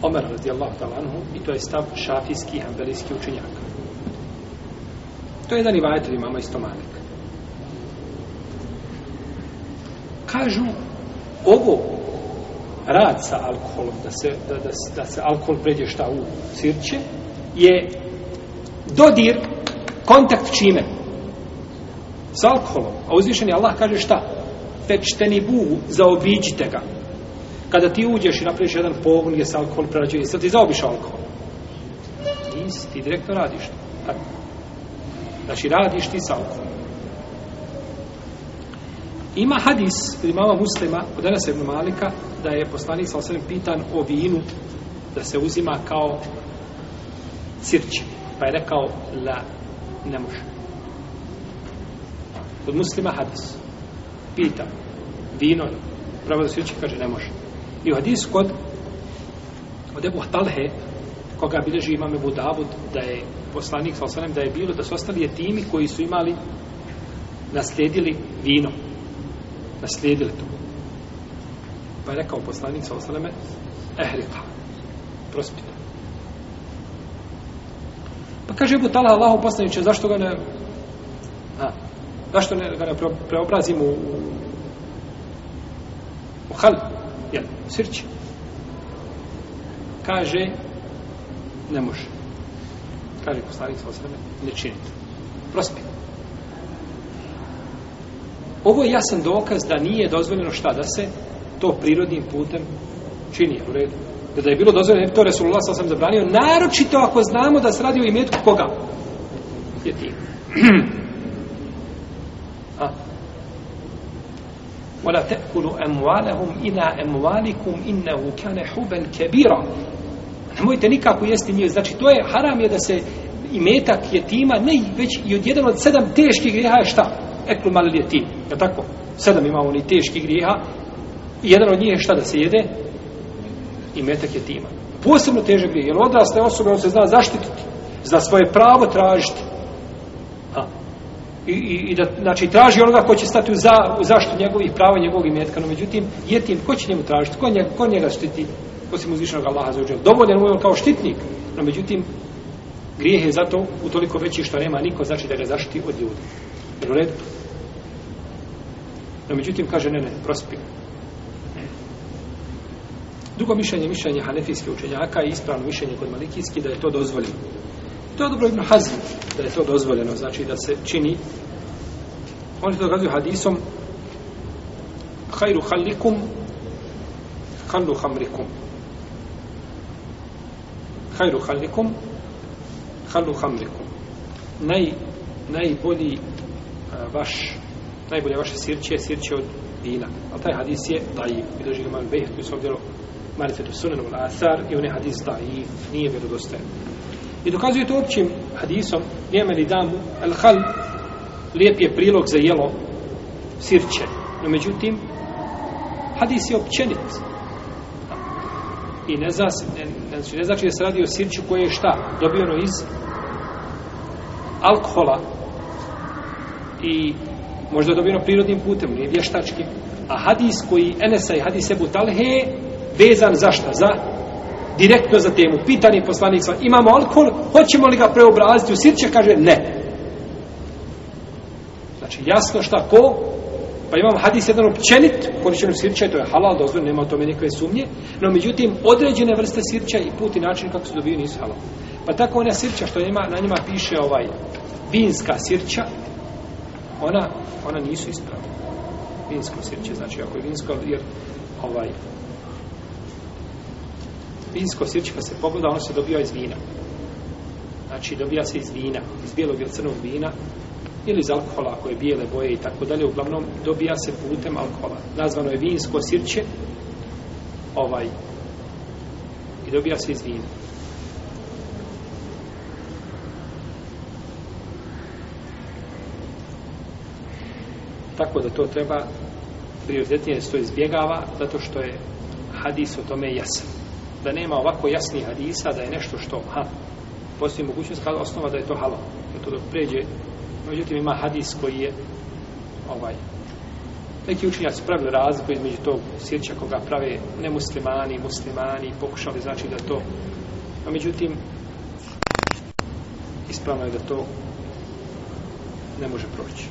Omer radijallahu ta'ala anhu i to je stav šafijski i hanbelijski učenjak. To je jedan i vajetri mama isto malik. Kažu ovo rad sa alkoholom, da se, da, da, da se alkohol pređe šta u sirće, je dodir kontakt čime? S alkoholom. A uzvišen je Allah kaže šta? Pečteni buhu, zaobiđite ga kada ti uđeš i napraviš jedan pogon gdje se alkohol prerađuje, sad ti zaobiš alkohol. Nisi, ti direktno radiš to. Znači, radiš ti sa alkoholom. Ima hadis od imama muslima od Enasa ibn Malika da je poslanik sa osvrem pitan o vinu da se uzima kao cirče. Pa je rekao la ne može. Od muslima hadis pita vino pravo da se uči kaže ne može. I u hadisu kod od Ebu Talhe, koga bilježi imam Ebu Davud, da je poslanik, sa osanem, da je bilo, da su ostali jetimi koji su imali, naslijedili vino. Naslijedili to. Pa je rekao poslanik, sa osanem, ehrika, prospite. Pa kaže Ebu Talha, Allaho poslaniće, zašto ga ne, a, zašto ne, ga ne preobrazimo u, u, u halbu, jel, sirće. Kaže, ne može. Kaže, poslanik sa osrame, ne činite. Prospi. Ovo je jasan dokaz da nije dozvoljeno šta da se to prirodnim putem čini, u redu. Da, da je bilo dozvoljeno, to Resulullah sam zabranio, naročito ako znamo da se radi o imetku koga? Je ti. A, وَلَا تَأْكُلُوا أَمْوَالَهُمْ إِلَىٰ أَمْوَالِكُمْ إِنَّهُ كَانَ حُبًا كَبِيرًا Nemojte nikako jesti njih. Znači, to je haram je da se i metak je tima, ne, već i od jedan od sedam teških grijeha je šta? Eklu mali li je tim. Je tako? Sedam imamo ni teških grijeha. Jedan od njih je šta da se jede? I metak je tima. Posebno teže grije. Jer odrasta je osoba, on se zna zaštititi. Zna svoje pravo tražiti i, i, i da znači traži onoga ko će stati u, za, u zaštitu njegovih prava njegovog imetka no međutim jetim ko će njemu tražiti ko, nje, ko njega štiti osim uzvišenog Allaha za uđel dovoljen mu je on kao štitnik no međutim grijeh je zato u toliko veći što nema niko znači da ga zaštiti od ljudi jer u redu no međutim kaže ne ne prospi drugo mišljenje mišljenje hanefijske učenjaka i ispravno mišljenje kod malikijski da je to dozvoljeno To je dobro Ibn Hazm, da je to dozvoljeno, znači da se čini. Oni to dokazuju hadisom Hajru halikum Hanlu hamrikum Hajru halikum Hanlu hamrikum Naj, najbolji vaš najbolje vaše sirće, sirće od vina. Ali taj hadis je daiv. I doži ga malo behtu i svom djelo Marifetu sunanu u asar i on je hadis daiv. Nije vjerodostajan. I dokazuje to općim hadisom, nijeme li damu, el hal, lijep je prilog za jelo, sirće. No međutim, hadis je općenit. I ne, zna, ne, ne, znači, ne znači da se radi o sirću koje je šta? Dobijeno iz alkohola i možda dobijeno prirodnim putem, nije vještački. A hadis koji Enesa i hadis Ebu Talhe vezan za šta? Za direktno za temu. Pitan je poslanik sa imamo alkohol, hoćemo li ga preobraziti u sirće? Kaže, ne. Znači, jasno šta ko, pa imamo hadis jedan općenit, korišćenim sirće, to je halal, dozvoljno, nema o tome nikakve sumnje, no međutim, određene vrste sirća i put i način kako se dobiju nisu halal. Pa tako ona sirća što ima, na njima piše ovaj vinska sirća, ona, ona nisu ispravna. Vinsko sirće, znači ako je vinsko, jer ovaj, vinsko sirće kad se pogleda, ono se dobija iz vina. Znači, dobija se iz vina, iz bijelog ili crnog vina, ili iz alkohola, ako je bijele boje i tako dalje, uglavnom dobija se putem alkohola. Nazvano je vinsko sirće, ovaj, i dobija se iz vina. Tako da to treba prioritetnije se to izbjegava, zato što je hadis o tome jasan da nema ovako jasni hadisa, da je nešto što, ha, postoji mogućnost kao osnova da je to halal. Jer to dok pređe, međutim ima hadis koji je ovaj. Neki učinjaci pravili razliku između tog sirća koga prave nemuslimani, muslimani, pokušali znači da to, a međutim, ispravno je da to ne može proći.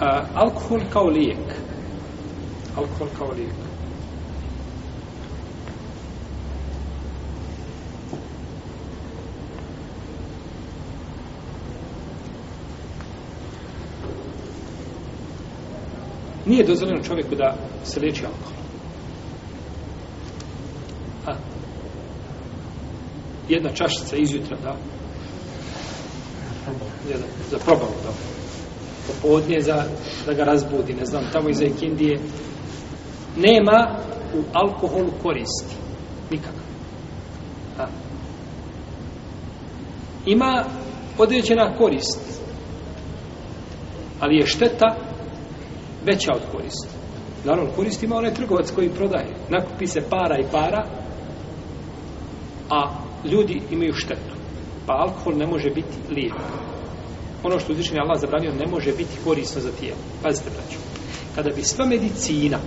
A, alkohol kao lijek alkohol kao lijek. Nije dozvoljeno čovjeku da se liječi alkohol. A, jedna čašica izjutra, da? Jedna, za probavu, da? Popodnije za da ga razbudi, ne znam, tamo iza Ikindije, nema u alkoholu koristi. Nikako. A. Ima određena korist, ali je šteta veća od koristi. Naravno, korist ima onaj trgovac koji prodaje. Nakupi se para i para, a ljudi imaju štetu. Pa alkohol ne može biti lijep. Ono što uzvišen je Allah zabranio, ne može biti korisno za tijelo. Pazite, braću. Kada bi sva medicina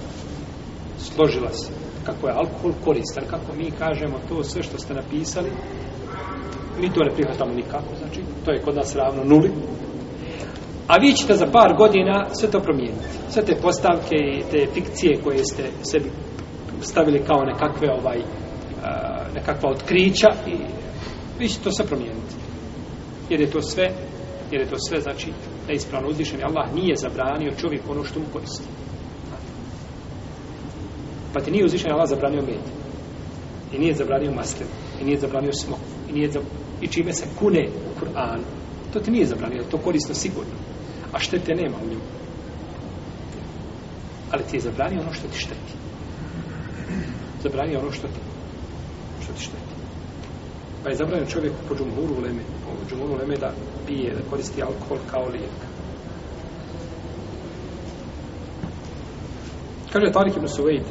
složila se kako je alkohol koristan, kako mi kažemo to sve što ste napisali, mi to ne prihvatamo nikako, znači to je kod nas ravno nuli. A vi ćete za par godina sve to promijeniti. Sve te postavke i te fikcije koje ste sebi stavili kao nekakve ovaj, e, nekakva otkrića i vi ćete to sve promijeniti. Jer je to sve, jer je to sve, znači, neispravno uzvišen. Allah nije zabranio čovjek ono što mu koristio. Pa ti nije uzvišen Allah zabranio med. I nije zabranio maslin. I nije zabranio smok. I, nije zab... I čime se kune u Kur'an. To ti nije zabranio. To korisno sigurno. A štete nema u njemu. Ali ti je zabranio ono što ti šteti. Zabranio ono što ti, što ti šteti. Pa je zabranio čovjek po džumuru leme, po džumuru leme da pije, da koristi alkohol kao lijek. Kaže Tarik ibn Suvejdi,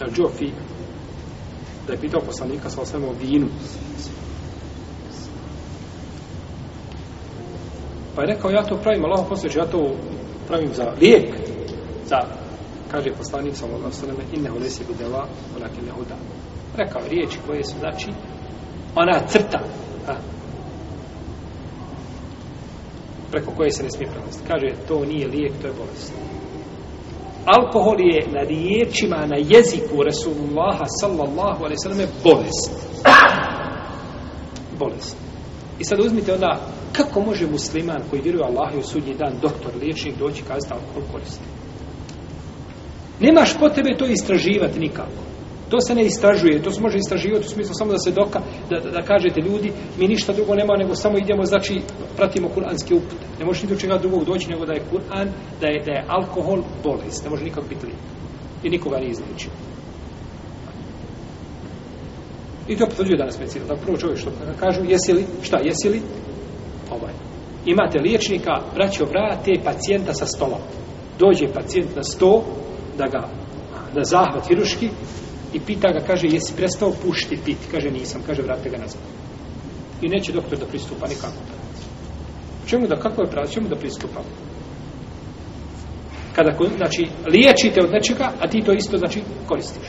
El Džofi da je pitao poslanika sa osvema o vinu. Pa je rekao, ja to pravim, Allah posveće, ja to pravim za lijek, za, kaže poslanik sa osvema, inne ho lesi videla, onak inne ho da. Rekao, riječi koje su, znači, ona crta, a, preko koje se ne smije prelaziti. Kaže, to nije lijek, to je bolest alkohol je na riječima, na jeziku Rasulullaha sallallahu alaihi sallam bolest. Bolest. I sad uzmite onda, kako može musliman koji vjeruje Allah i u sudnji dan, doktor, liječnik, doći kazati alkohol koristi? Nemaš potrebe to istraživati nikako. To se ne istražuje, to se može istraživati u smislu samo da se doka, da, da, da kažete ljudi, mi ništa drugo nema nego samo idemo, znači pratimo kuranske upute. Ne može niti čega drugog doći nego da je kuran, da je, da je alkohol bolest, ne može nikak biti lijep. I nikoga nije izličio. I to potvrđuje danas medicina. Tako prvo čovjek što kažu, jesi li, šta, jesi li? Ovaj. Imate liječnika, braćo, vrate pacijenta sa stolom. Dođe pacijent na sto, da ga, da zahvat hiruški, i pita ga, kaže, jesi prestao pušiti piti? Kaže, nisam, kaže, vrate ga nazad. I neće doktor da pristupa nikako. Čemu da, kako je pravo, čemu da pristupam? Kada, znači, liječite od nečega, a ti to isto, znači, koristiš.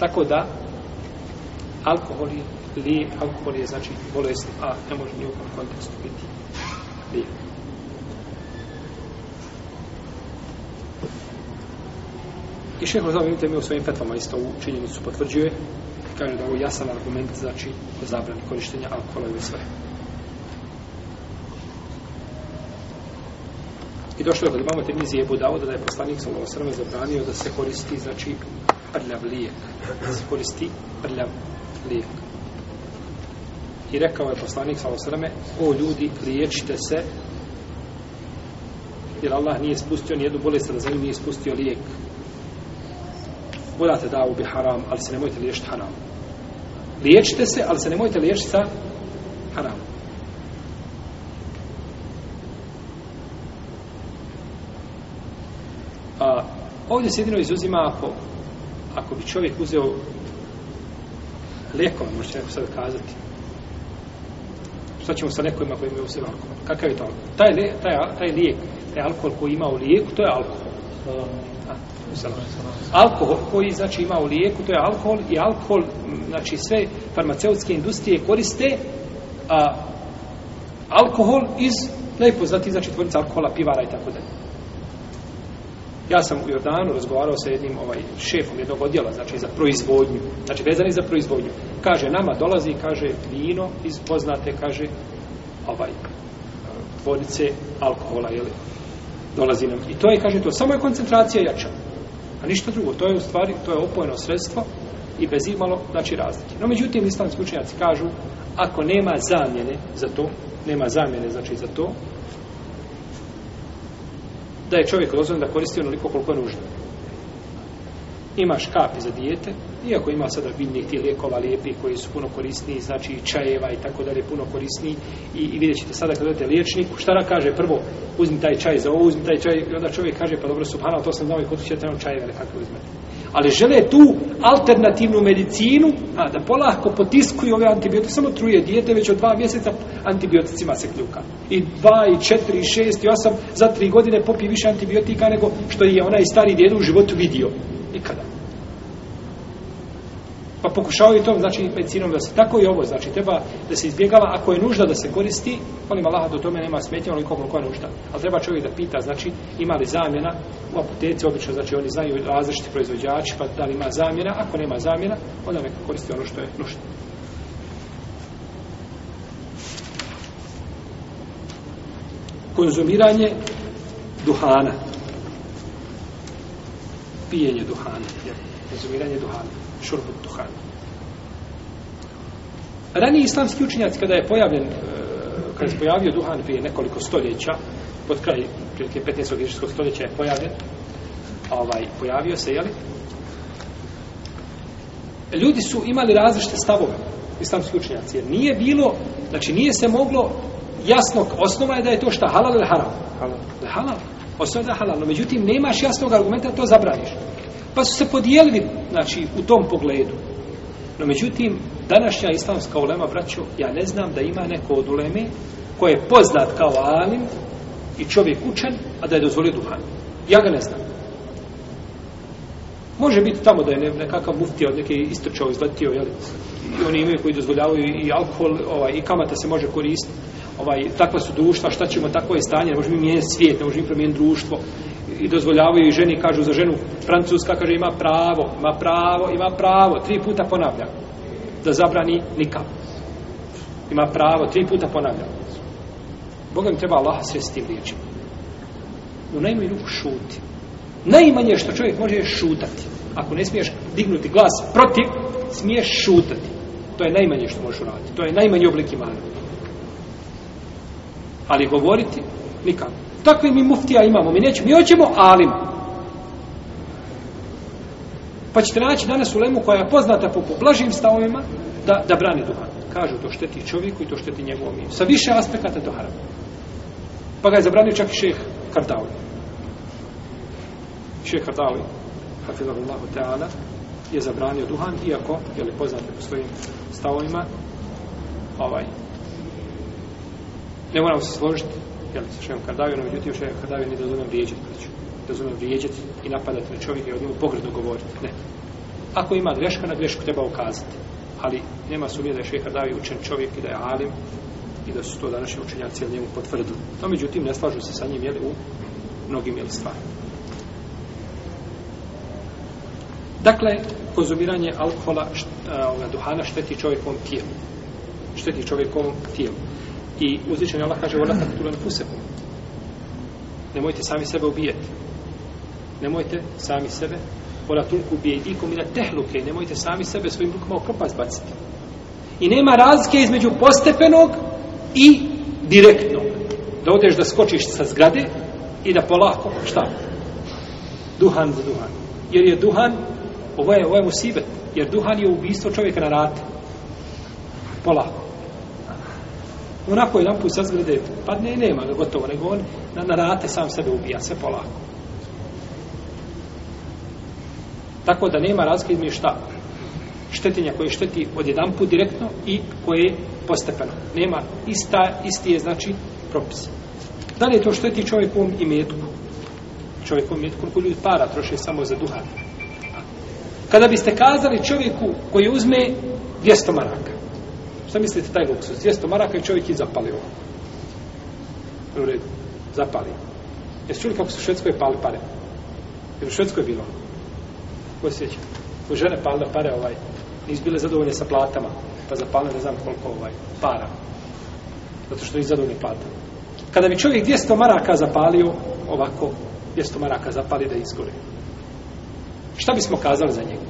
Tako da, alkohol je, li, alkohol je, znači, bolesni, a ne može ni u kontekstu biti lijek. I šeho zavim, vidite mi u svojim petvama isto u činjenicu potvrđuje. Kaže da je ovo jasan argument, znači o zabrani korištenja alkohola i sve. I došlo je kod imamo te mizije Budavoda da je poslanik Salomo Srme zabranio da se koristi, znači, prljav lijek. Da se koristi prljav lijek. I rekao je poslanik Salomo Srme, o ljudi, liječite se, jer Allah nije spustio nijednu bolest na zemlju, nije spustio lijek morate da ubi haram, ali se nemojte liješiti haram. Liječite se, ali se nemojte liješiti sa haram. A, ovdje se jedino izuzima ako, ako bi čovjek uzeo lijekom, možete neko sad kazati. Šta ćemo sa nekojima koji imaju uzeo alkohol? Kakav je to? Taj, taj, taj lijek, taj alkohol koji ima u lijeku, to je alkohol. Um. Alkohol koji znači ima u lijeku, to je alkohol i alkohol, znači sve farmaceutske industrije koriste a, alkohol iz najpoznatiji znači tvornica alkohola, pivara i tako dalje. Ja sam u Jordanu razgovarao sa jednim ovaj šefom jednog odjela, znači za proizvodnju, znači vezani za proizvodnju. Kaže, nama dolazi, kaže, vino iz poznate, kaže, ovaj, tvornice alkohola, jel? Dolazi nam. I to je, kaže, to samo je koncentracija jača. A ništa drugo, to je u stvari, to je opojeno sredstvo i bez imalo, znači razlike. No, međutim, islamski učenjaci kažu, ako nema zamjene za to, nema zamjene, znači, za to, da je čovjek dozvan da koristi onoliko koliko je nužno imaš kapi za dijete, iako ima sada biljnih tih lijekova lijepih koji su puno korisni, znači i čajeva i tako dalje, puno korisni i, i vidjet ćete sada kad odete liječniku, šta da kaže prvo, uzmi taj čaj za ovo, uzmi taj čaj, i onda čovjek kaže, pa dobro, subhano, to sam znao i kod ćete nam čajeve nekakve uzmeti ali žele tu alternativnu medicinu a, da polahko potiskuju ove antibiotice samo truje dijete već od dva mjeseca antibioticima se kljuka i dva i četiri i šest i osam za tri godine popije više antibiotika nego što je onaj stari djede u životu vidio nikada pa pokušavaju to znači medicinom da se tako i ovo znači treba da se izbjegava ako je nužda da se koristi molim Allaha do tome nema smetnje ali koliko je nužda al treba čovjek da pita znači ima li zamjena u apoteci obično znači oni znaju različiti proizvođači pa da li ima zamjena ako nema zamjena onda neka koristi ono što je nužno konzumiranje duhana pijenje duhana konzumiranje duhana šurbu duhan. Rani islamski učinjac, kada je pojavljen, e, kada je pojavio duhan prije nekoliko stoljeća, pod kraj prilike 15. grečarskog stoljeća je pojavljen, ovaj, pojavio se, jeli? Ljudi su imali različite stavove, islamski učinjaci, jer nije bilo, znači nije se moglo jasnog osnova je da je to šta halal ili haram. Halal. Da halal. Osnova da je halal. No, međutim, nemaš jasnog argumenta da to zabraniš. Pa su se podijelili, znači, u tom pogledu. No, međutim, današnja islamska ulema, braćo, ja ne znam da ima neko od uleme koje je poznat kao alim i čovjek učen, a da je dozvolio duhan. Ja ga ne znam. Može biti tamo da je nekakav muftija od neke istrčao, izletio, jel? I oni imaju koji dozvoljavaju i alkohol, ovaj, i kamata se može koristiti. Ovaj, takva su društva, šta ćemo, takvo je stanje, ne možemo mi mijenjati svijet, ne možemo mi promijeniti društvo i dozvoljavaju i ženi, kažu za ženu, francuska, kaže ima pravo, ima pravo, ima pravo, tri puta ponavlja, da zabrani nikam. Ima pravo, tri puta ponavlja. Bogam treba Allah sve s tim riječima. U najmanju ruku šuti. Najmanje što čovjek može je šutati. Ako ne smiješ dignuti glas protiv, smiješ šutati. To je najmanje što možeš uraditi. To je najmanji oblik imana. Ali govoriti, nikam. Takve mi muftija imamo, mi nećemo, mi hoćemo alim. Pa ćete naći danas u Lemu koja je poznata po poblažim stavovima da, da brani duhan. Kažu, to šteti čovjeku i to šteti njegovom imenu. Sa više aspekata do harama. Pa ga je zabranio čak i šeh Kardavli. Šeh Kardavli, hafizahullahu ta'ala, je zabranio duhan, iako, je li poznate po svojim stavovima, ovaj, ne moramo se složiti, jel, sa šehovom Kardavijom, međutim, šehovom Kardavijom nije dozvoljeno vrijeđati braću. Dozvoljeno vrijeđati i napadati na čovjeka i od njegu pogredno govoriti. Ne. Ako ima greška, na grešku treba ukazati. Ali nema sumnje da je šehovom Kardavijom učen čovjek i da je alim i da su to današnji učenjaci njemu potvrdili. To, međutim, ne slažu se sa njim, jel, u mnogim, jel, stvari. Dakle, konzumiranje alkohola, šta, ovoga, duhana, šteti čovjekom tijelu. Šteti čovjekom tijelu. I uzvišen Allah kaže Ola tak tulen fusekom Nemojte sami sebe ubijeti Nemojte sami sebe Ola tulku ubijedikom i na tehluke Nemojte sami sebe svojim rukama u propast baciti I nema razlike između postepenog i direktnog. Da odeš da skočiš sa zgrade i da polako, šta? Duhan za duhan. Jer je duhan, ovo je, ovo je musibet, jer duhan je ubistvo čovjeka na rate. Polako onako jedan put sa zgrade padne i nema ga gotovo, nego on na, na rate sam sebe ubija, sve polako. Tako da nema razlika između šta? Štetenja koje šteti od jedan put direktno i koje je postepeno. Nema ista, isti je znači propis. Da li je to šteti čovjekom i metku? Čovjekom i metku, koliko ljudi para troše samo za duhan. Kada biste kazali čovjeku koji uzme 200 maraka, Šta mislite taj luksus? 200 maraka i čovjek je zapalio. U redu. Zapali. Jesu čuli kako su u Švedskoj pali pare? Jer u Švedskoj je bilo. Ko se sjeća? U žene palile pare ovaj. Nisu bile zadovoljne sa platama. Pa zapalile ne znam koliko ovaj para. Zato što nisu zadovoljne plata. Kada bi čovjek 200 maraka zapalio ovako, 200 maraka zapali da izgore. Šta bismo kazali za njega?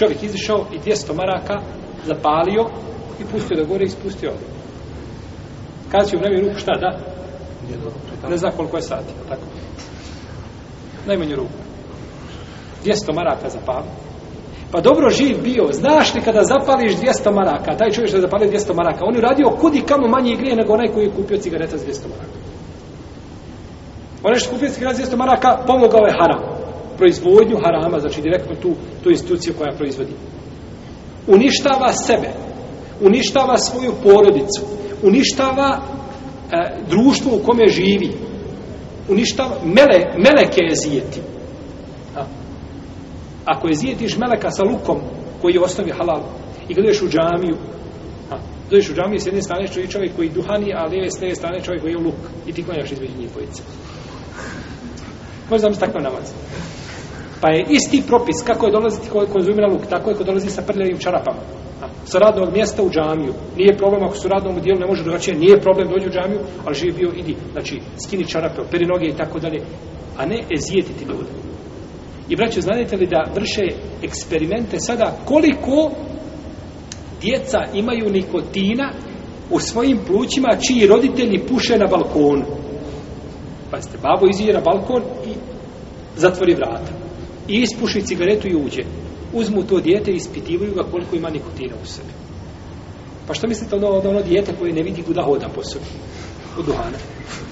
čovjek izišao i 200 maraka zapalio i pustio da gore i spustio kada će u najmanju ruku šta da ne zna koliko je sati tako najmanju ruku 200 maraka zapalio Pa dobro živ bio, znaš li kada zapališ 200 maraka, taj čovjek što je zapalio 200 maraka, on je radio kudi kamo manje grije nego onaj koji je kupio cigareta za 200 maraka. Onaj što je kupio cigareta za 200 maraka, pomogao je haramu proizvodnju harama, znači direktno tu, tu instituciju koja proizvodi. Uništava sebe, uništava svoju porodicu, uništava e, društvo u kome živi, uništava, mele, meleke je zijeti. A, ako je zijetiš meleka sa lukom, koji je osnovi halal, i gledeš u džamiju, a, gledeš u džamiju s jedne strane čovjek koji duhani, a lijeve s jedne strane čovjek koji je luk, i ti klanjaš između njih pojice. Možda vam se tako namaz. Pa je isti propis kako je dolaziti koji konzumira luk, tako je ko dolazi sa prljavim čarapama. A, sa radnog mjesta u džamiju. Nije problem ako su radnom dijelu ne može drugačije, nije problem dođi u džamiju, ali živi bio idi, znači skini čarape, operi noge i tako dalje, a ne ezijetiti ljude. I braće, znate li da vrše eksperimente sada koliko djeca imaju nikotina u svojim plućima čiji roditelji puše na balkonu? Pazite, babo izvije na balkon i zatvori vrata i ispuši cigaretu i uđe. Uzmu to dijete i ispitivaju ga koliko ima nikotina u sebi. Pa što mislite ono, ono dijete koje ne vidi kuda hoda po sebi? Od duhana.